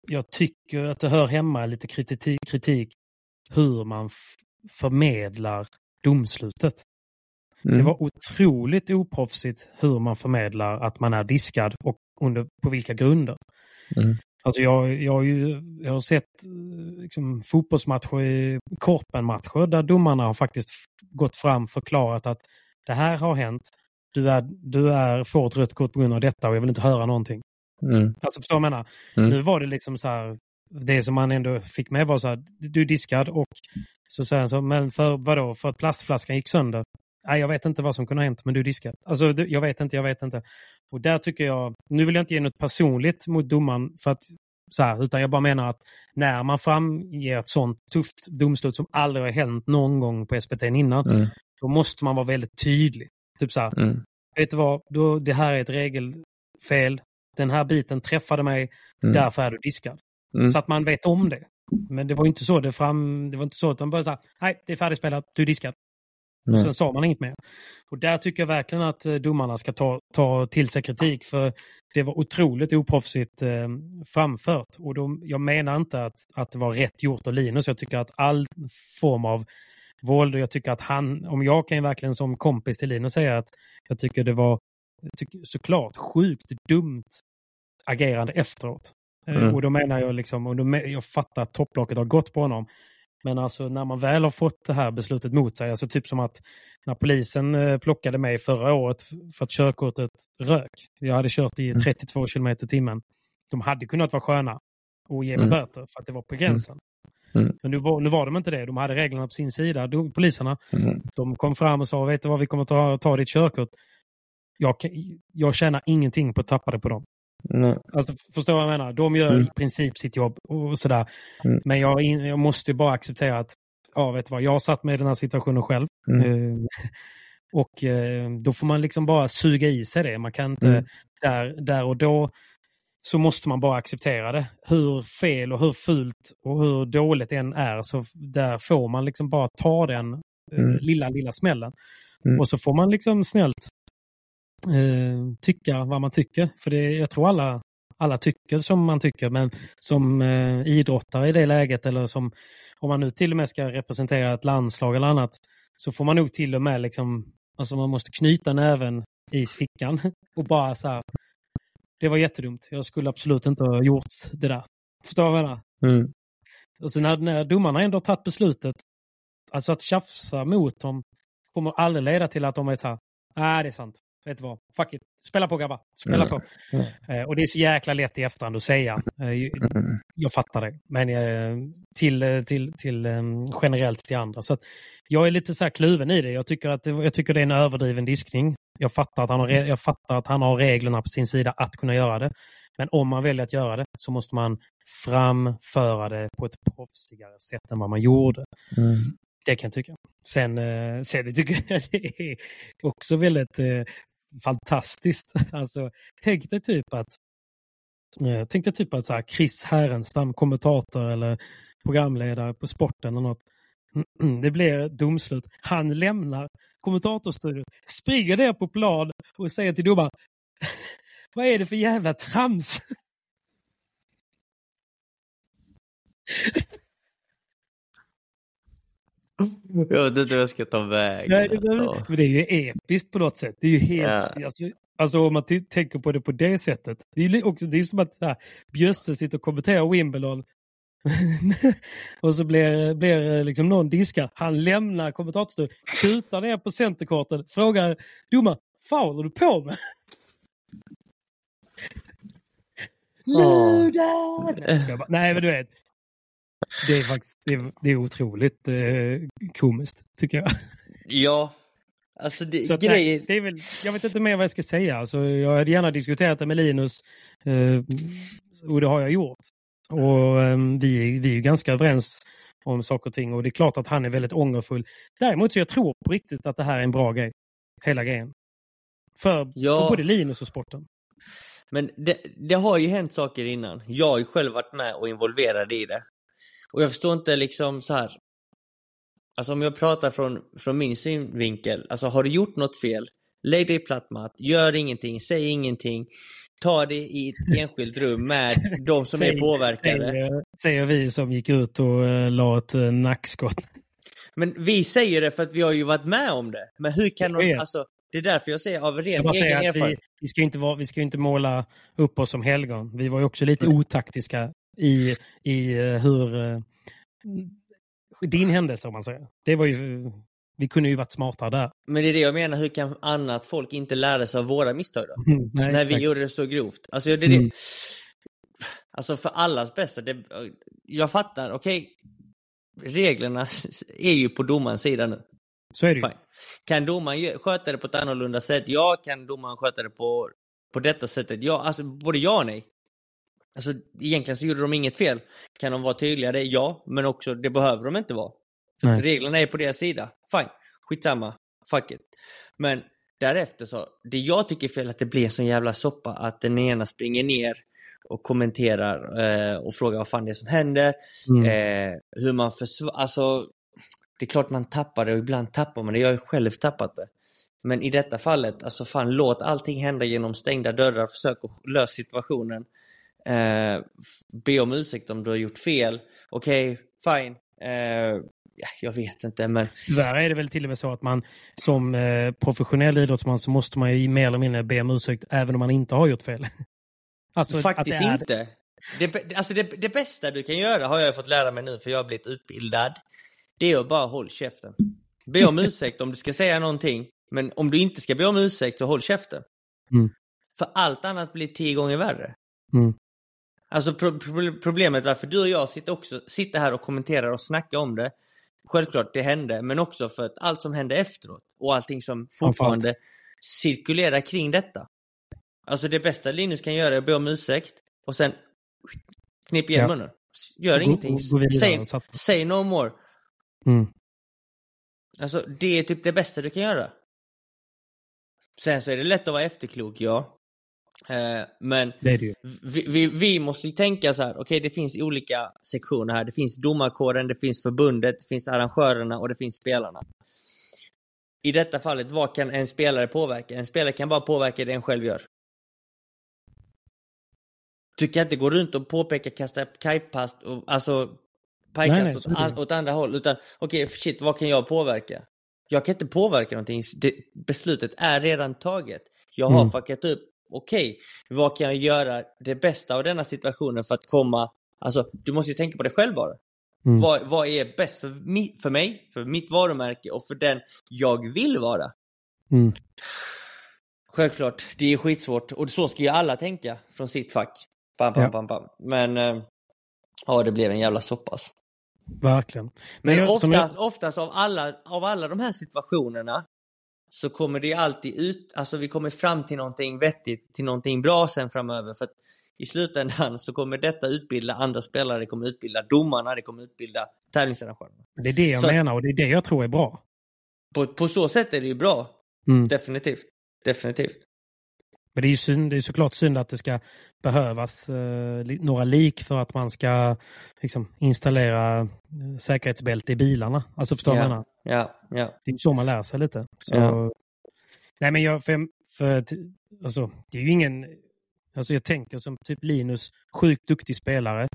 jag tycker att det hör hemma lite kritik, kritik hur man förmedlar domslutet. Mm. Det var otroligt oproffsigt hur man förmedlar att man är diskad och under, på vilka grunder. Mm. Alltså jag, jag, har ju, jag har sett liksom, fotbollsmatcher, korpenmatcher där domarna har faktiskt gått fram och förklarat att det här har hänt. Du, är, du är, får ett rött kort på grund av detta och jag vill inte höra någonting. Mm. Alltså förstår du vad jag menar? Mm. Nu var det liksom så här, det som man ändå fick med var så här, du diskad och så säger han så, men för vadå, för att plastflaskan gick sönder? Nej, jag vet inte vad som kunde ha hänt, men du diskad. Alltså, jag vet inte, jag vet inte. Och där tycker jag, nu vill jag inte ge något personligt mot domaren, för att, så här, utan jag bara menar att när man framger ett sånt tufft domslut som aldrig har hänt någon gång på SPT innan, mm. då måste man vara väldigt tydlig. Typ så här, mm. vet du vad, då, det här är ett regelfel, den här biten träffade mig, mm. därför är du diskad. Mm. Så att man vet om det. Men det var inte så det fram, det var inte så att de bara sa, nej det är färdigspelat, du är diskad. Och sen sa man inget mer. Och där tycker jag verkligen att eh, domarna ska ta, ta till sig kritik för det var otroligt oproffsigt eh, framfört. Och då, jag menar inte att, att det var rätt gjort av Linus. Jag tycker att all form av våld och jag tycker att han, om jag kan verkligen som kompis till Linus säga att jag tycker det var tycker, såklart sjukt dumt agerande efteråt. Eh, mm. Och då menar jag liksom, och då, jag fattar att topplocket har gått på honom. Men alltså när man väl har fått det här beslutet mot sig, alltså typ som att när polisen eh, plockade mig förra året för att körkortet rök. Jag hade kört i 32 mm. km timmen. De hade kunnat vara sköna och ge mig mm. böter för att det var på gränsen. Mm. mm. Men nu var, nu var de inte det. De hade reglerna på sin sida, de, poliserna. Mm. De kom fram och sa, vet du vad, vi kommer ta, ta ditt körkort. Jag, jag tjänar ingenting på att tappa det på dem. Nej. Alltså, förstår vad jag menar? De gör mm. i princip sitt jobb och sådär. Mm. Men jag, jag måste bara acceptera att, ja vet du vad, jag har satt mig i den här situationen själv. Mm. Eh, [laughs] och eh, då får man liksom bara suga i sig det. Man kan inte, mm. där, där och då så måste man bara acceptera det. Hur fel och hur fult och hur dåligt det än är så där får man liksom bara ta den eh, mm. lilla, lilla smällen. Mm. Och så får man liksom snällt eh, tycka vad man tycker. För det, jag tror alla, alla tycker som man tycker, men som eh, idrottare i det läget eller som om man nu till och med ska representera ett landslag eller annat så får man nog till och med liksom, alltså man måste knyta näven i fickan [laughs] och bara så här, det var jättedumt. Jag skulle absolut inte ha gjort det där. Förstår du vad jag menar? Mm. Alltså när, när domarna ändå tagit beslutet, alltså att tjafsa mot dem kommer aldrig leda till att de är så här, nej det är sant, vet du vad, fuck it. Spela på grabbar, spela Mm. på. Eh, och det är så jäkla lätt i efterhand att säga. Eh, Mm. jag fattar det. Men eh, till, till, till generellt till andra. Så jag är lite så här kluven i det. Jag tycker, att det, jag tycker det är en överdriven diskning. Jag fattar, att han har, jag fattar att han har reglerna på sin sida att kunna göra det. Men om man väljer att göra det så måste man framföra det på ett proffsigare sätt än vad man gjorde. Det kan jag tycka. Sen, eh, sen det tycker jag [laughs] det är också väldigt eh, fantastiskt. [laughs] Alltså, tänk dig typ att eh, tänk dig typ att så här, Chris Härenstam, kommentator eller programledare på sporten eller något. [clears throat] Det blir domslut. Han lämnar kommentatorstudion, springer ner på plan och säger till domaren [laughs] Vad är det för jävla trams? Jag vet inte hur jag ska ta vägen. Nej, det, alltså. men det är ju episkt på något sätt. Det är ju helt... Ja. Alltså, alltså om man tänker på det på det sättet. Det är också det är som att här, Bjösse sitter och kommenterar Wimbledon. [laughs] och så blir, blir liksom någon diskad. Han lämnar kommentatorstudion, kutar ner på centerkorten, frågar domaren, foul är du på med? Luda! Bara. Nej, men du vet. Det är faktiskt det är, det är otroligt eh, komiskt, tycker jag. Ja, alltså det, Så att, grejen... nej, det är väl, jag vet inte mer vad jag ska säga. Alltså, jag hade gärna diskuterat det med Linus eh, och det har jag gjort. Och eh, vi, vi är ju ganska överens om saker och ting och det är klart att han är väldigt ångerfull. Däremot så jag tror på riktigt att det här är en bra grej. Hela grejen. För, Ja. för både Linus och sporten. Men det, det har ju hänt saker innan. Jag har ju själv varit med och involverad i det. Och jag förstår inte liksom så här. Alltså om jag pratar från, från min synvinkel. Alltså har du gjort något fel, lägg dig platt Matt, gör ingenting, säg ingenting. Ta det i ett [laughs] enskilt rum med de som är Säg- påverkade. Säger, säger vi som gick ut och eh, la ett eh, nackskott. Men vi säger det för att vi har ju varit med om det. Men hur kan vet. alltså, det är därför jag säger av ren egen säger att vi, erfarenhet. vi, ska inte vara, vi ska inte måla upp oss som helgon. Vi var ju också lite otaktiska i, i eh, hur... eh, din händelse om man säger. Det var ju... Vi kunde ju varit smartare där. Men det är det jag menar, hur kan annat folk inte lära sig av våra misstag då? Nej, när exakt. vi gjorde det så grovt. Alltså det det. Mm. Alltså för allas bästa. Det, jag fattar, okej. reglerna [laughs] är ju på domarens sida nu. Så är det ju. Fine. Kan domaren sköta det på ett annorlunda sätt? Ja. Kan domaren sköta det på, på detta sättet? Ja. Alltså både ja och nej. Alltså egentligen så gjorde de inget fel. Kan de vara tydligare? Ja. Men också, det behöver de inte vara. Reglerna är på deras sida. Fine. Skitsamma. Fuck it. Men därefter så, det jag tycker är fel att det blir en sån jävla soppa att den ena springer ner och kommenterar eh, och frågar vad fan det är som händer. Mm. Eh, hur man försvarar, alltså det är klart man tappar det och ibland tappar man det. Jag har ju själv tappat det. Men i detta fallet, alltså fan låt allting hända genom stängda dörrar. Försök att lösa situationen. Eh, be om ursäkt om du har gjort fel. Okej, fine. Eh, ja, jag vet inte men Tyvärr är det väl till och med så att man som eh, professionell idrottsman så måste man ju mer eller mindre be om ursäkt även om man inte har gjort fel. [laughs] Alltså, faktiskt det är- inte. Det, alltså det, det bästa du kan göra har jag fått lära mig nu för jag har blivit utbildad. Det är att bara håll käften. Be om [laughs] ursäkt om du ska säga någonting. Men om du inte ska be om ursäkt så håll käften. Mm. För allt annat blir tio gånger värre. Mm. Alltså pro pro problemet varför du och jag sitter, också, sitter här och kommenterar och snackar om det. Självklart det hände, men också för att allt som hände efteråt och allting som fortfarande cirkulerar kring detta. Alltså det bästa Linus kan göra är att be om ursäkt och sen knip igen Ja. munnen. Gör Gå- ingenting. Säg, satsa. säg no more. Mm. Alltså det är typ det bästa du kan göra. Sen så är det lätt att vara efterklok, ja. Eh, men vi, vi, vi måste ju tänka så här, okej det finns olika sektioner här. Det finns domarkåren, det finns förbundet, det finns arrangörerna och det finns spelarna. I detta fallet, vad kan en spelare påverka? En spelare kan bara påverka det en själv gör. Du kan inte gå runt och påpeka, kasta kajpass, och, alltså pajkast åt, an, åt andra håll. Utan okej, shit, vad kan jag påverka? Jag kan inte påverka någonting. Det, beslutet är redan taget. Jag har Mm. fuckat upp. Okej, vad kan jag göra det bästa av denna situationen för att komma... Alltså, du måste ju tänka på det själv bara. Mm. Vad, vad är bäst för, mi, för mig, för mitt varumärke och för den jag vill vara? Mm. Självklart, det är skitsvårt och så ska ju alla tänka från sitt fack. Bam, bam, Ja. bam, bam. Men eh, ja, det blev en jävla soppa alltså. Verkligen. Men jag- som jag- oftast, oftast av, alla, av alla de här situationerna så kommer det alltid ut, alltså vi kommer fram till någonting vettigt, till någonting bra sen framöver. För att i slutändan så kommer detta utbilda andra spelare, det kommer utbilda domarna, det kommer utbilda tävlingsarrangörerna. Det är det jag Så- menar och det är det jag tror är bra. På, på så sätt är det ju bra, Mm. definitivt. Definitivt. Men det är ju synd, det är såklart synd att det ska behövas eh, några lik för att man ska liksom, installera eh, säkerhetsbälte i bilarna. Alltså förstår du jag menar? Ja, ja. Det är så man lär sig lite. Så, Ja. Nej men jag, för, för alltså, det är ju ingen, alltså jag tänker som typ Linus, sjukt duktig spelare.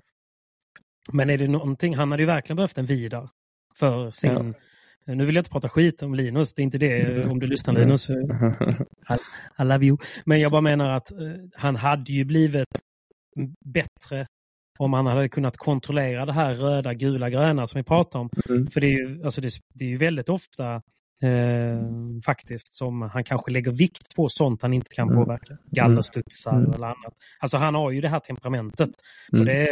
Men är det någonting, han hade ju verkligen behövt en Vidar för sin, nu vill jag inte prata skit om Linus, det är inte det [laughs] om du lyssnar Linus. [laughs] I love you. Men jag bara menar att eh, han hade ju blivit bättre om han hade kunnat kontrollera det här röda, gula, gröna som vi pratar om. Mm. För det är ju, alltså det, det är ju väldigt ofta eh, faktiskt som han kanske lägger vikt på sånt han inte kan Mm. påverka. Gallerstudsar Mm. eller annat. Alltså han har ju det här temperamentet. Mm. Och det,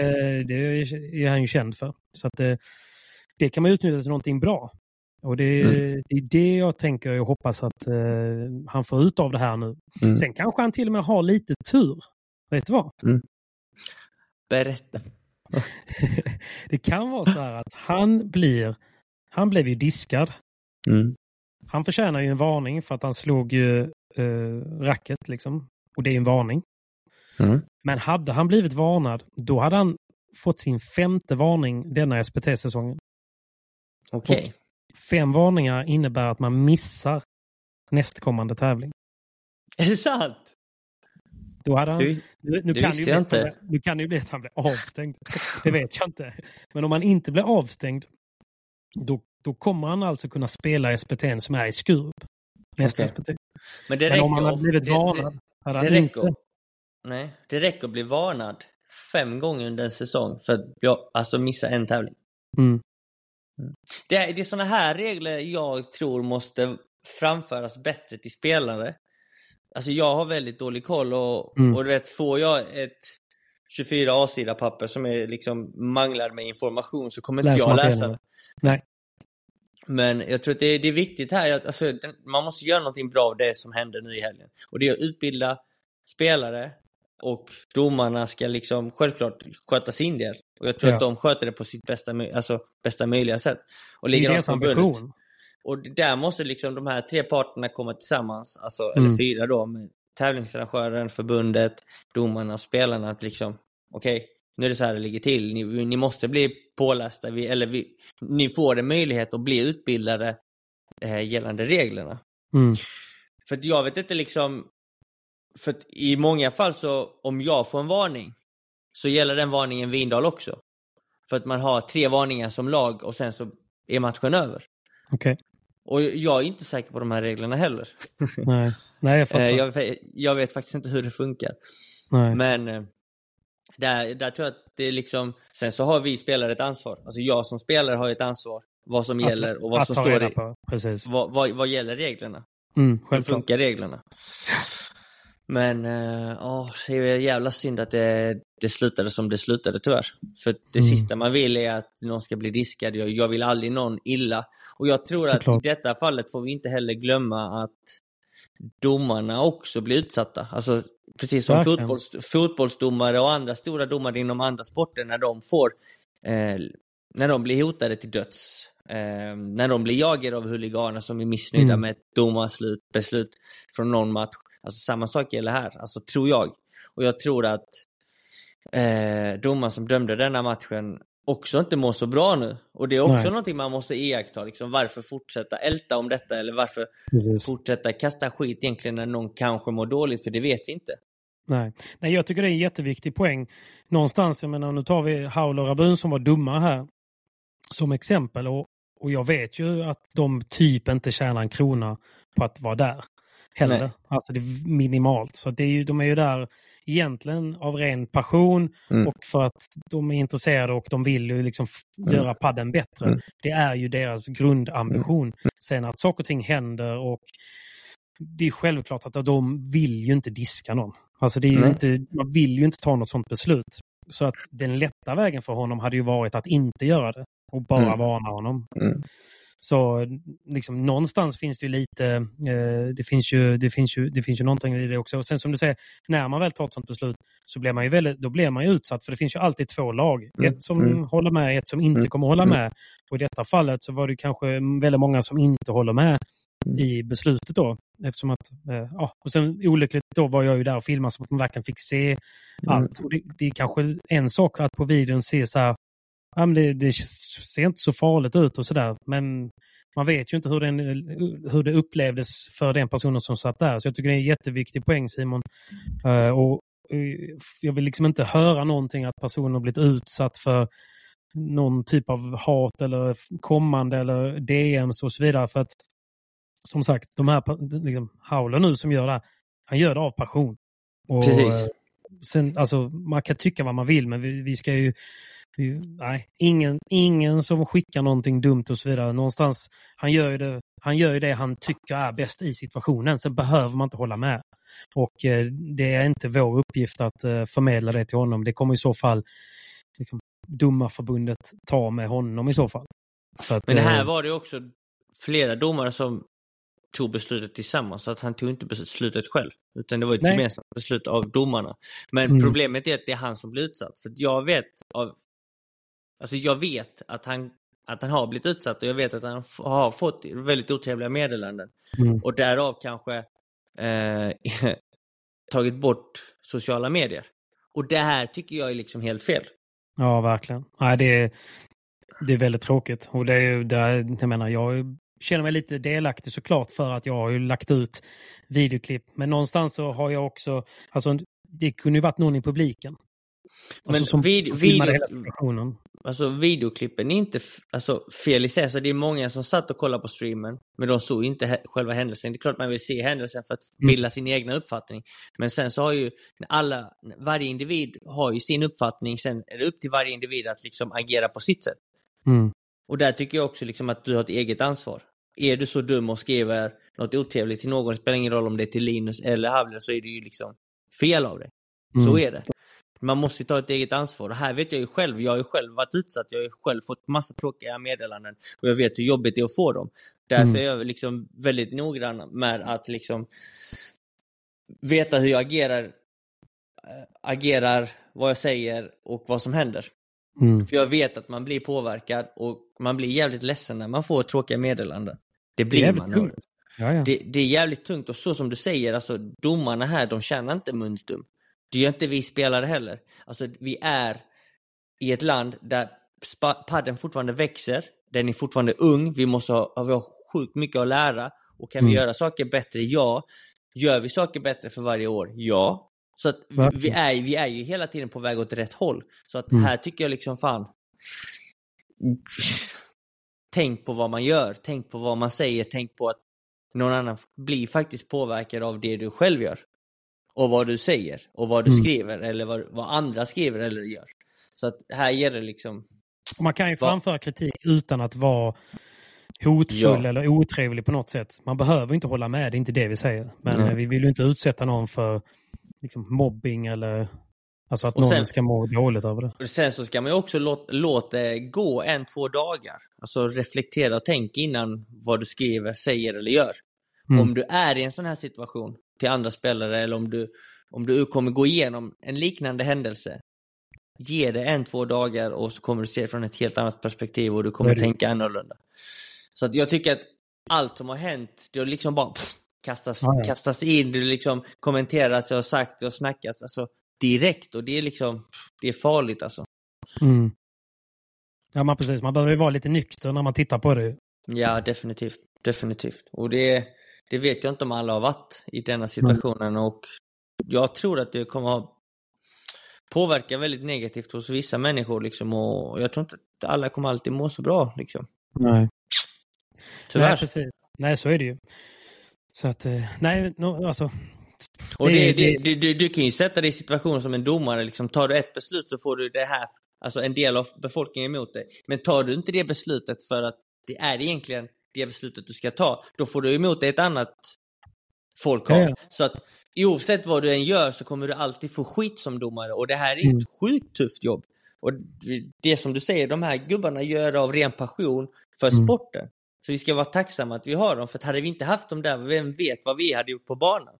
det är han ju känd för. Så att det, det kan man utnyttja till någonting bra. Och det, Mm. det är det jag tänker och hoppas att eh, han får ut av det här nu. Mm. Sen kanske han till och med har lite tur. Vet du vad? Berätta. [laughs] det kan vara så här att han blir, han blev ju diskad. Mm. Han förtjänar ju en varning för att han slog ju eh, racket liksom. Och det är en varning. Mm. Men hade han blivit varnad, då hade han fått sin femte varning denna SPT-säsongen. Okej. Fem varningar innebär att man missar nästkommande tävling. Är det sant? Då hade han, Du, nu, nu, kan ju inte. blir- nu kan det ju bli att han blir avstängd. Det vet jag inte. Men om han inte blir avstängd, då, då kommer han alltså kunna spela SPT som är i Skurup. Nästa Okej. SPT. men det Men om han hade blivit varnad, hade han inte... Nej, det räcker att bli varnad fem gånger under en säsong för att bli- alltså missa en tävling. Mm. Det är, det är sådana här regler jag tror måste framföras bättre till spelare. Alltså jag har väldigt dålig koll och, Mm. och du vet, får jag ett 24 A-sida papper som är liksom manglad med information så kommer inte jag läsa det. Nej. Men jag tror att det är, det är viktigt här, att, alltså, man måste göra någonting bra av det som händer nu i helgen. Och det är att utbilda spelare och domarna ska liksom självklart sköta sin del. Och jag tror Ja. att de sköter det på sitt bästa, alltså, bästa möjliga sätt. Och Det är deras ambition. Och där måste liksom de här tre parterna komma tillsammans, alltså, Mm. eller fyra då, med tävlingsarrangören, förbundet, domarna och spelarna. Att liksom, okej, nu är det så här det ligger till. Ni, ni måste bli pålästa, vi, eller vi, ni får en möjlighet att bli utbildade eh, gällande reglerna. Mm. För jag vet inte liksom, för att i många fall så, om jag får en varning, så gäller den varningen Vindal också. För att man har tre varningar som lag och sen så är matchen över. Okej. Och jag är inte säker på de här reglerna heller. [laughs] Nej. Nej, jag fattar. Eh, jag, vet- jag vet faktiskt inte hur det funkar. Nej. Men eh, där, där tror jag att det är liksom, sen så har vi spelare ett ansvar. Alltså jag som spelare har ett ansvar. Vad som gäller och vad att som står i. Precis. vad, vad, vad gäller reglerna. Mm, Hur funkar reglerna? Men eh, åh, det är jävla synd att det, det slutade som det slutade tyvärr. För det Mm. sista man vill är att någon ska bli diskad. Jag, jag vill aldrig någon illa. Och jag tror att i detta fallet får vi inte heller glömma att domarna också blir utsatta. Alltså precis som fotbolls, fotbollsdomare och andra stora domare inom andra sporter när de får eh, när de blir hotade till döds. Eh, när de blir jagade av huliganer som är missnöjda Mm. med ett domarslut, beslut från någon match. Alltså samma sak gäller här, alltså tror jag. Och jag tror att eh, domaren som dömde denna matchen också inte mår så bra nu. Och det är också Nej. någonting man måste iaktta. Liksom, varför fortsätta älta om detta eller varför Precis. fortsätta kasta skit egentligen när någon kanske mår dåligt, för det vet vi inte. Nej. Nej, jag tycker det är en jätteviktig poäng. Någonstans, jag menar, nu tar vi Haul och Rabun som var dumma här som exempel. Och, och jag vet ju att de typ inte tjänar en krona på att vara där. Heller. Nej. Alltså det är minimalt. Så det är ju, de är ju där egentligen av ren passion Mm. och för att de är intresserade och de vill ju liksom Mm. göra padden bättre. Mm. Det är ju deras grundambition. Sen att saker och ting händer och det är självklart att de vill ju inte diska någon. Alltså det är inte, man vill ju inte ta något sånt beslut. Så att den lätta vägen för honom hade ju varit att inte göra det och bara mm. varna honom. Mm. Så liksom, någonstans finns det ju lite, eh, det, finns ju, det, finns ju, det finns ju någonting i det också. Och sen som du säger, när man väl tar ett sånt beslut så blir man ju väldigt, då blir man ju utsatt för det finns ju alltid två lag. Mm. Ett som mm. håller med, ett som inte mm. kommer hålla mm. med. Och i detta fallet så var det kanske väldigt många som inte håller med mm. i beslutet då. Eftersom att, eh, ja, och sen olyckligt då var jag ju där och filmade så att man verkligen fick se mm. allt. Och det, det är kanske en sak att på videon se så här, ja, men det, det ser inte så farligt ut och sådär. Men man vet ju inte hur, den, hur det upplevdes för den personen som satt där. Så jag tycker det är en jätteviktig poäng Simon. Uh, och uh, jag vill liksom inte höra någonting att personen har blivit utsatt för någon typ av hat eller kommande eller DMs och så vidare. För att som sagt, de här liksom, Howler nu som gör det, han gör det av passion. Och, Precis. Eh, sen, alltså, man kan tycka vad man vill, men vi, vi ska ju nej, ingen, ingen som skickar någonting dumt och så vidare. Någonstans, han gör ju det han, gör ju det han tycker är bäst i situationen. Sen behöver man inte hålla med. Och eh, det är inte vår uppgift att eh, förmedla det till honom. Det kommer i så fall liksom, domarförbundet ta med honom i så fall. Så att, Men det här eh, var det också flera domare som tog beslutet tillsammans, så att han tog inte beslutet själv. Utan det var ett Nej. gemensamt beslut av domarna. Men mm. problemet är att det är han som blir utsatt. För jag vet av Alltså jag vet att han, att han har blivit utsatt och jag vet att han har fått väldigt otrevliga meddelanden. Mm. Och därav kanske eh, [laughs] tagit bort sociala medier. Och det här tycker jag är liksom helt fel. Ja, verkligen. Nej, det, är, det är väldigt tråkigt. Och det är ju, det, jag menar, jag känner mig lite delaktig såklart för att jag har ju lagt ut videoklipp. Men någonstans så har jag också, alltså det kunde ju varit någon i publiken. Alltså, men som, vid, som video, alltså, videoklippen är inte alltså, fel i sig. Alltså, det är många som satt och kollade på streamen, men de såg inte själva händelsen. Det är klart man vill se händelsen för att mm. bilda sin egna uppfattning. Men sen så har ju alla, varje individ har ju sin uppfattning, sen är det upp till varje individ att liksom agera på sitt sätt. Mm. Och där tycker jag också liksom att du har ett eget ansvar. Är du så dum och skriver något otrevligt till någon, det spelar ingen roll om det är till Linus eller Havler, så är det ju liksom fel av dig. Mm. Så är det. Man måste ta ett eget ansvar. Och här vet jag ju själv, jag har ju själv varit utsatt, jag har ju själv fått massa tråkiga meddelanden och jag vet hur jobbigt det är att få dem. Därför mm. är jag liksom väldigt noggrann med att liksom veta hur jag agerar, äh, agerar, vad jag säger och vad som händer. Mm. För jag vet att man blir påverkad och man blir jävligt ledsen när man får tråkiga meddelanden. Det blir det man. Tungt. Ja, ja. Det, det, är jävligt tungt och så som du säger, alltså domarna här, de tjänar inte multum. Det gör inte vi spelare heller. Alltså vi är i ett land där padden fortfarande växer, den är fortfarande ung, vi måste ha, vi har sjukt mycket att lära och kan mm. vi göra saker bättre? Ja. Gör vi saker bättre för varje år? Ja. Så att vi, är, vi är ju hela tiden på väg åt rätt håll. Så att mm. här tycker jag liksom fan Tänk på vad man gör, tänk på vad man säger, tänk på att någon annan blir faktiskt påverkad av det du själv gör och vad du säger och vad du mm. skriver eller vad, vad, andra skriver eller gör. Så att här ger det liksom... Man kan ju framföra kritik utan att vara hotfull ja. eller otrevlig på något sätt. Man behöver inte hålla med, det är inte det vi säger. Men mm. vi vill ju inte utsätta någon för liksom, mobbing eller alltså att och någon sen, ska må dåligt över det. Sen så ska man ju också låta, låta det gå en, två dagar. Alltså reflektera och tänk innan vad du skriver, säger eller gör. Mm. Om du är i en sån här situation, till andra spelare eller om du, om du kommer gå igenom en liknande händelse. Ge det en, två dagar och så kommer du se från ett helt annat perspektiv och du kommer tänka annorlunda. Så att jag tycker att allt som har hänt, det har liksom bara pff, kastas, ja, ja. kastas in, det liksom kommenterats, jag har sagt, det har snackats alltså, direkt och det är liksom, det är farligt alltså. Mm. Ja, man precis. Man behöver ju vara lite nykter när man tittar på det. Ja, definitivt. Definitivt. Och det, det vet jag inte om alla har varit i denna situationen mm. och jag tror att det kommer att påverka väldigt negativt hos vissa människor liksom och jag tror inte att alla kommer alltid må så bra liksom. Nej. Tyvärr. Nej, precis. Nej, så är det ju. Så att, eh, nej, no, alltså. Och det, det, det, du, du kan ju sätta dig i situation som en domare, liksom, tar du ett beslut så får du det här, alltså en del av befolkningen emot dig. Men tar du inte det beslutet för att det är egentligen det beslutet du ska ta, då får du emot dig ett annat folk har. Ja. Så att oavsett vad du än gör så kommer du alltid få skit som domare och det här är Mm. ett sjukt tufft jobb. Och det- det som du säger, de här gubbarna gör det av ren passion för Mm. sporten. Så vi ska vara tacksamma att vi har dem, för att hade vi inte haft dem där, vem vet vad vi hade gjort på banan?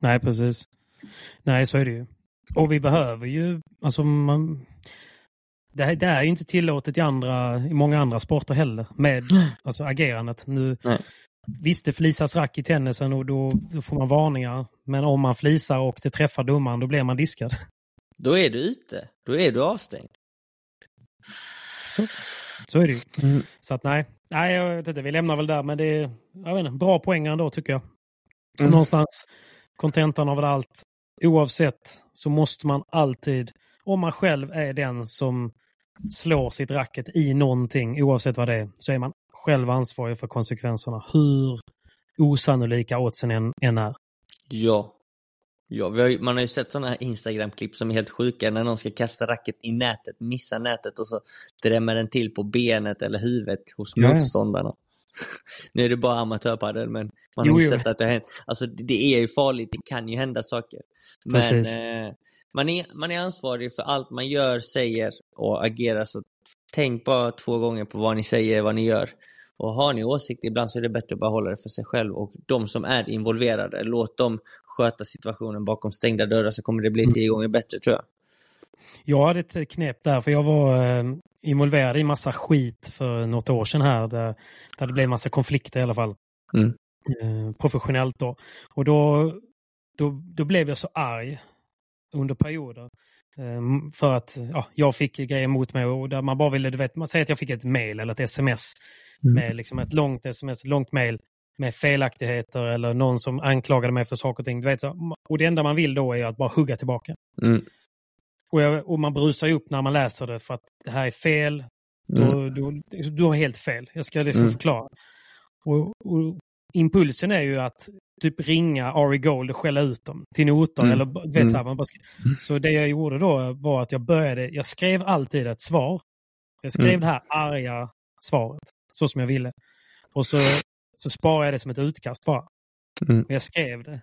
Nej, precis. Nej, så är det ju. Och vi behöver ju, alltså man, det, här, det är ju inte tillåtet i, andra, i många andra sporter heller med [gasps] alltså, agerandet. Nu, Nej. visst, det flisas rack i tennisen och då, då får man varningar. Men om man flisar och det träffar domaren, då blir man diskad. Då är du ute. Då är du avstängd. Så, så är det ju. Mm. Så att nej, nej jag vet inte, vi lämnar väl där. Men det är jag vet inte, bra poäng ändå tycker jag. Mm. Någonstans kontentan av allt. Oavsett så måste man alltid, om man själv är den som slår sitt racket i någonting, oavsett vad det är, så är man själv ansvarig för konsekvenserna. Hur osannolika oddsen än, än är. Ja. ja har, ju- man har ju sett sådana här Instagram-klipp som är helt sjuka när någon ska kasta racket i nätet, missa nätet och så drämmer den till på benet eller huvudet hos Ja, ja. motståndarna. [laughs] nu är det bara amatörpadel men man har Jo, ju jo. sett att det har hänt. Alltså det, är ju farligt, det kan ju hända saker. Men eh, man, är, man är ansvarig för allt man gör, säger och agerar så tänk bara två gånger på vad ni säger, vad ni gör. Och har ni åsikter ibland så är det bättre att bara hålla det för sig själv och de som är involverade, låt dem sköta situationen bakom stängda dörrar så kommer det bli Mm. tio gånger bättre tror jag. Jag hade ett knep där, för jag var eh, involverad i massa skit för något år sedan här, där, där det blev massa konflikter i alla fall. Mm. Eh, professionellt då. Och då, då, då blev jag så arg under perioder. eh, för att ja, jag fick grejer mot mig och där man bara ville, du vet, man säger att jag fick ett mail eller ett sms Mm. med liksom ett långt sms, ett långt mail med felaktigheter eller någon som anklagade mig för saker och ting. Du vet, så, och det enda man vill då är att bara hugga tillbaka. Mm. Och, jag, och man brusar ju upp när man läser det för att det här är fel. Mm. Då, då, du har helt fel. Jag ska, det ska Mm. förklara. Och, och impulsen är ju att typ ringa Ari Gold och skälla ut dem till noter. Mm. Eller, vet, Mm. så, här, man bara ska, så det jag gjorde då var att jag började, jag skrev alltid ett svar. Jag skrev Mm. det här arga svaret, så som jag ville. Och så, så sparade jag det som ett utkast bara. Mm. Jag skrev det.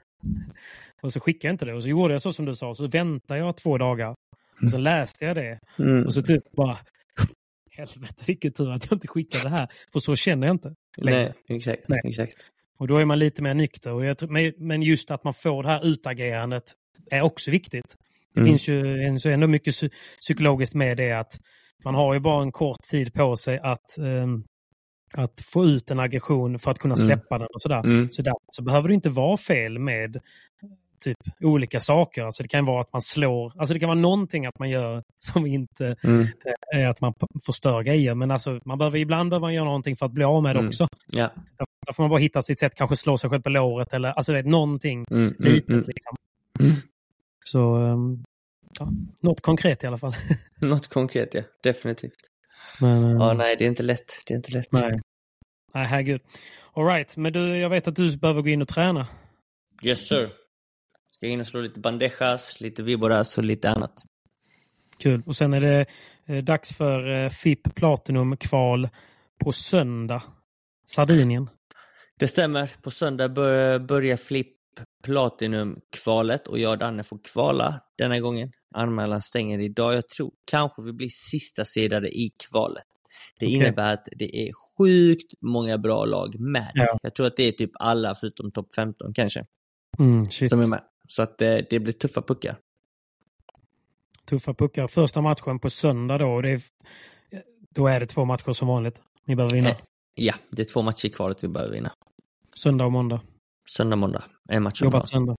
Och så skickade jag inte det. Och så gjorde jag så som du sa. Så väntade jag två dagar. Och så läste jag det. Mm. Och så typ bara... Helvete vilken tur att jag inte skickade det här. För så känner jag inte. längre. Nej, exakt. Nej. exakt. Och då är man lite mer nykter. Och jag, men- just att man får det här utagerandet är också viktigt. Det Mm. finns ju så ändå mycket psy- psykologiskt med det att man har ju bara en kort tid på sig att, ehm, att få ut en aggression för att kunna Mm. släppa den och sådär. Mm. Så därför så behöver det inte vara fel med typ olika saker. Alltså det kan vara att man slår, alltså det kan vara någonting att man gör [laughs] som inte Mm. är att man förstör grejer. Men alltså man behöver, ibland behöver man göra någonting för att bli av med det Mm. också. Ja. Där får man bara hitta sitt sätt, kanske slå sig själv på låret eller alltså det är någonting Mm. Mm. litet. Mm. Liksom. Mm. Så um, ja, något konkret i alla fall. [laughs] Något konkret, ja. Definitivt. Men, um, Ja, nej, det är inte lätt. Det är inte lätt. nej. Nej, herregud. All right, men du, jag vet att du behöver gå in och träna. Yes, sir. Ska in och slå lite bandejas, lite viboras och lite annat. Kul. Och sen är det eh, dags för eh, FIP Platinum-kval på söndag. Sardinien. Det stämmer. På söndag bör, börjar Flipp Platinum-kvalet och jag och Danne får kvala denna gången. Anmälan stänger idag. Jag tror kanske vi blir sista sidade i kvalet. Det Okej. innebär att det är sjukt många bra lag med. Ja. Jag tror att det är typ alla förutom topp 15 kanske Mm, som är med. Så att eh, det blir tuffa puckar. Tuffa puckar. Första matchen på söndag då. Och det är, då är det två matcher som vanligt. Ni behöver vinna. Eh, Ja, det är två matcher i kvalet vi behöver vinna. Söndag och måndag. Söndag, måndag. En match Jobbat söndag.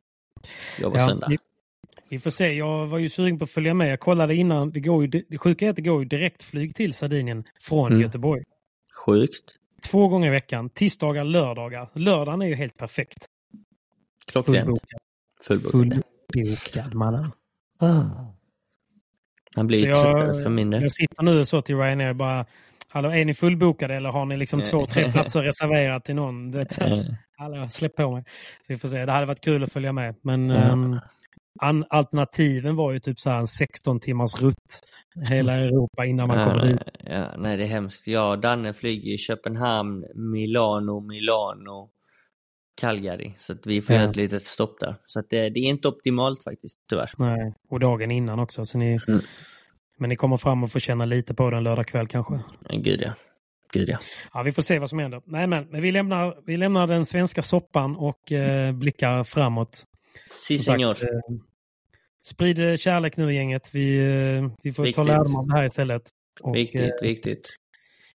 Jobbar Ja, söndag. vi, vi får se. Jag var ju sugen på att följa med. Jag kollade innan. Det, går ju, det sjuka är att det går ju direktflyg till Sardinien från Mm. Göteborg. Sjukt. Två gånger i veckan. Tisdagar, lördagar. Lördagen är ju helt perfekt. Klockrent. Fullbokad. Fullbokad. Fullbokad mannen. Han blir ju jag- tröttare för mindre. Jag sitter nu så till Ryanair och bara Hallå, är ni fullbokade eller har ni liksom två, tre [laughs] platser reserverat till någon? Du vet, Eh, Hallå, släpp på mig. Så vi får se. Det hade varit kul att följa med. Men ehm, an, alternativen var ju typ så här en 16 timmars rutt hela Europa innan man kommer dit. ja, nej, det är hemskt. Jag och Danne flyger i Köpenhamn, Milano, Milano. Calgary. Så att vi får Ja. göra ett litet stopp där. Så att det, det är inte optimalt faktiskt, tyvärr. Nej, och dagen innan också. Så ni, Mm. Men ni kommer fram och får känna lite på den lördag kväll kanske. Gud ja. Gud ja. Ja, vi får se vad som händer. Nej, men, men vi, lämnar, vi lämnar den svenska soppan och eh, blickar framåt. Si Som sagt, senor. eh, sprid eh, kärlek nu gänget. Vi, eh, vi får ta Viktigt. lärdom av det här istället. Och, Viktigt, eh, viktigt.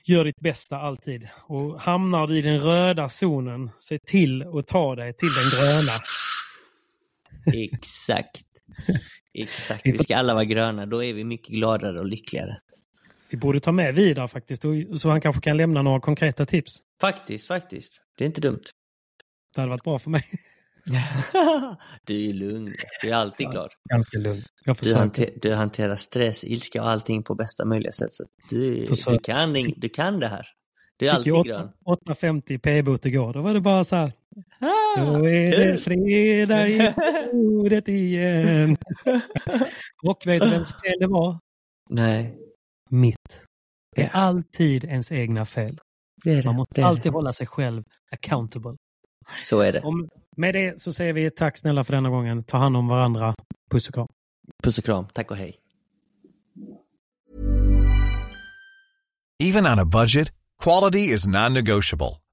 gör ditt bästa alltid. Och hamnar du i den röda zonen, se till att ta dig till den gröna. [laughs] Exakt. Exakt. Vi ska alla vara gröna. Då är vi mycket gladare och lyckligare. Vi borde ta med Vidar faktiskt, så han kanske kan lämna några konkreta tips. Faktiskt, faktiskt. Det är inte dumt. Det hade varit bra för mig. [laughs] [laughs] du är lugn. Du är alltid glad. Ganska lugn. Du, hanter, du hanterar stress, ilska och allting på bästa möjliga sätt. Så du, du, kan, du kan det här. Du är alltid grön. 850 p-bot igår. Då var det bara så här. Då är det fredag i bordet igen. Och vet du vems fel det var? Nej. Mitt. Det är alltid ens egna fel. Det det. Man måste alltid hålla sig själv accountable. Så är det. Om, med det så säger vi tack snälla för denna gången. Ta hand om varandra. Puss och kram. Puss och kram. Tack och hej. Even on a budget, quality is non-negotiable.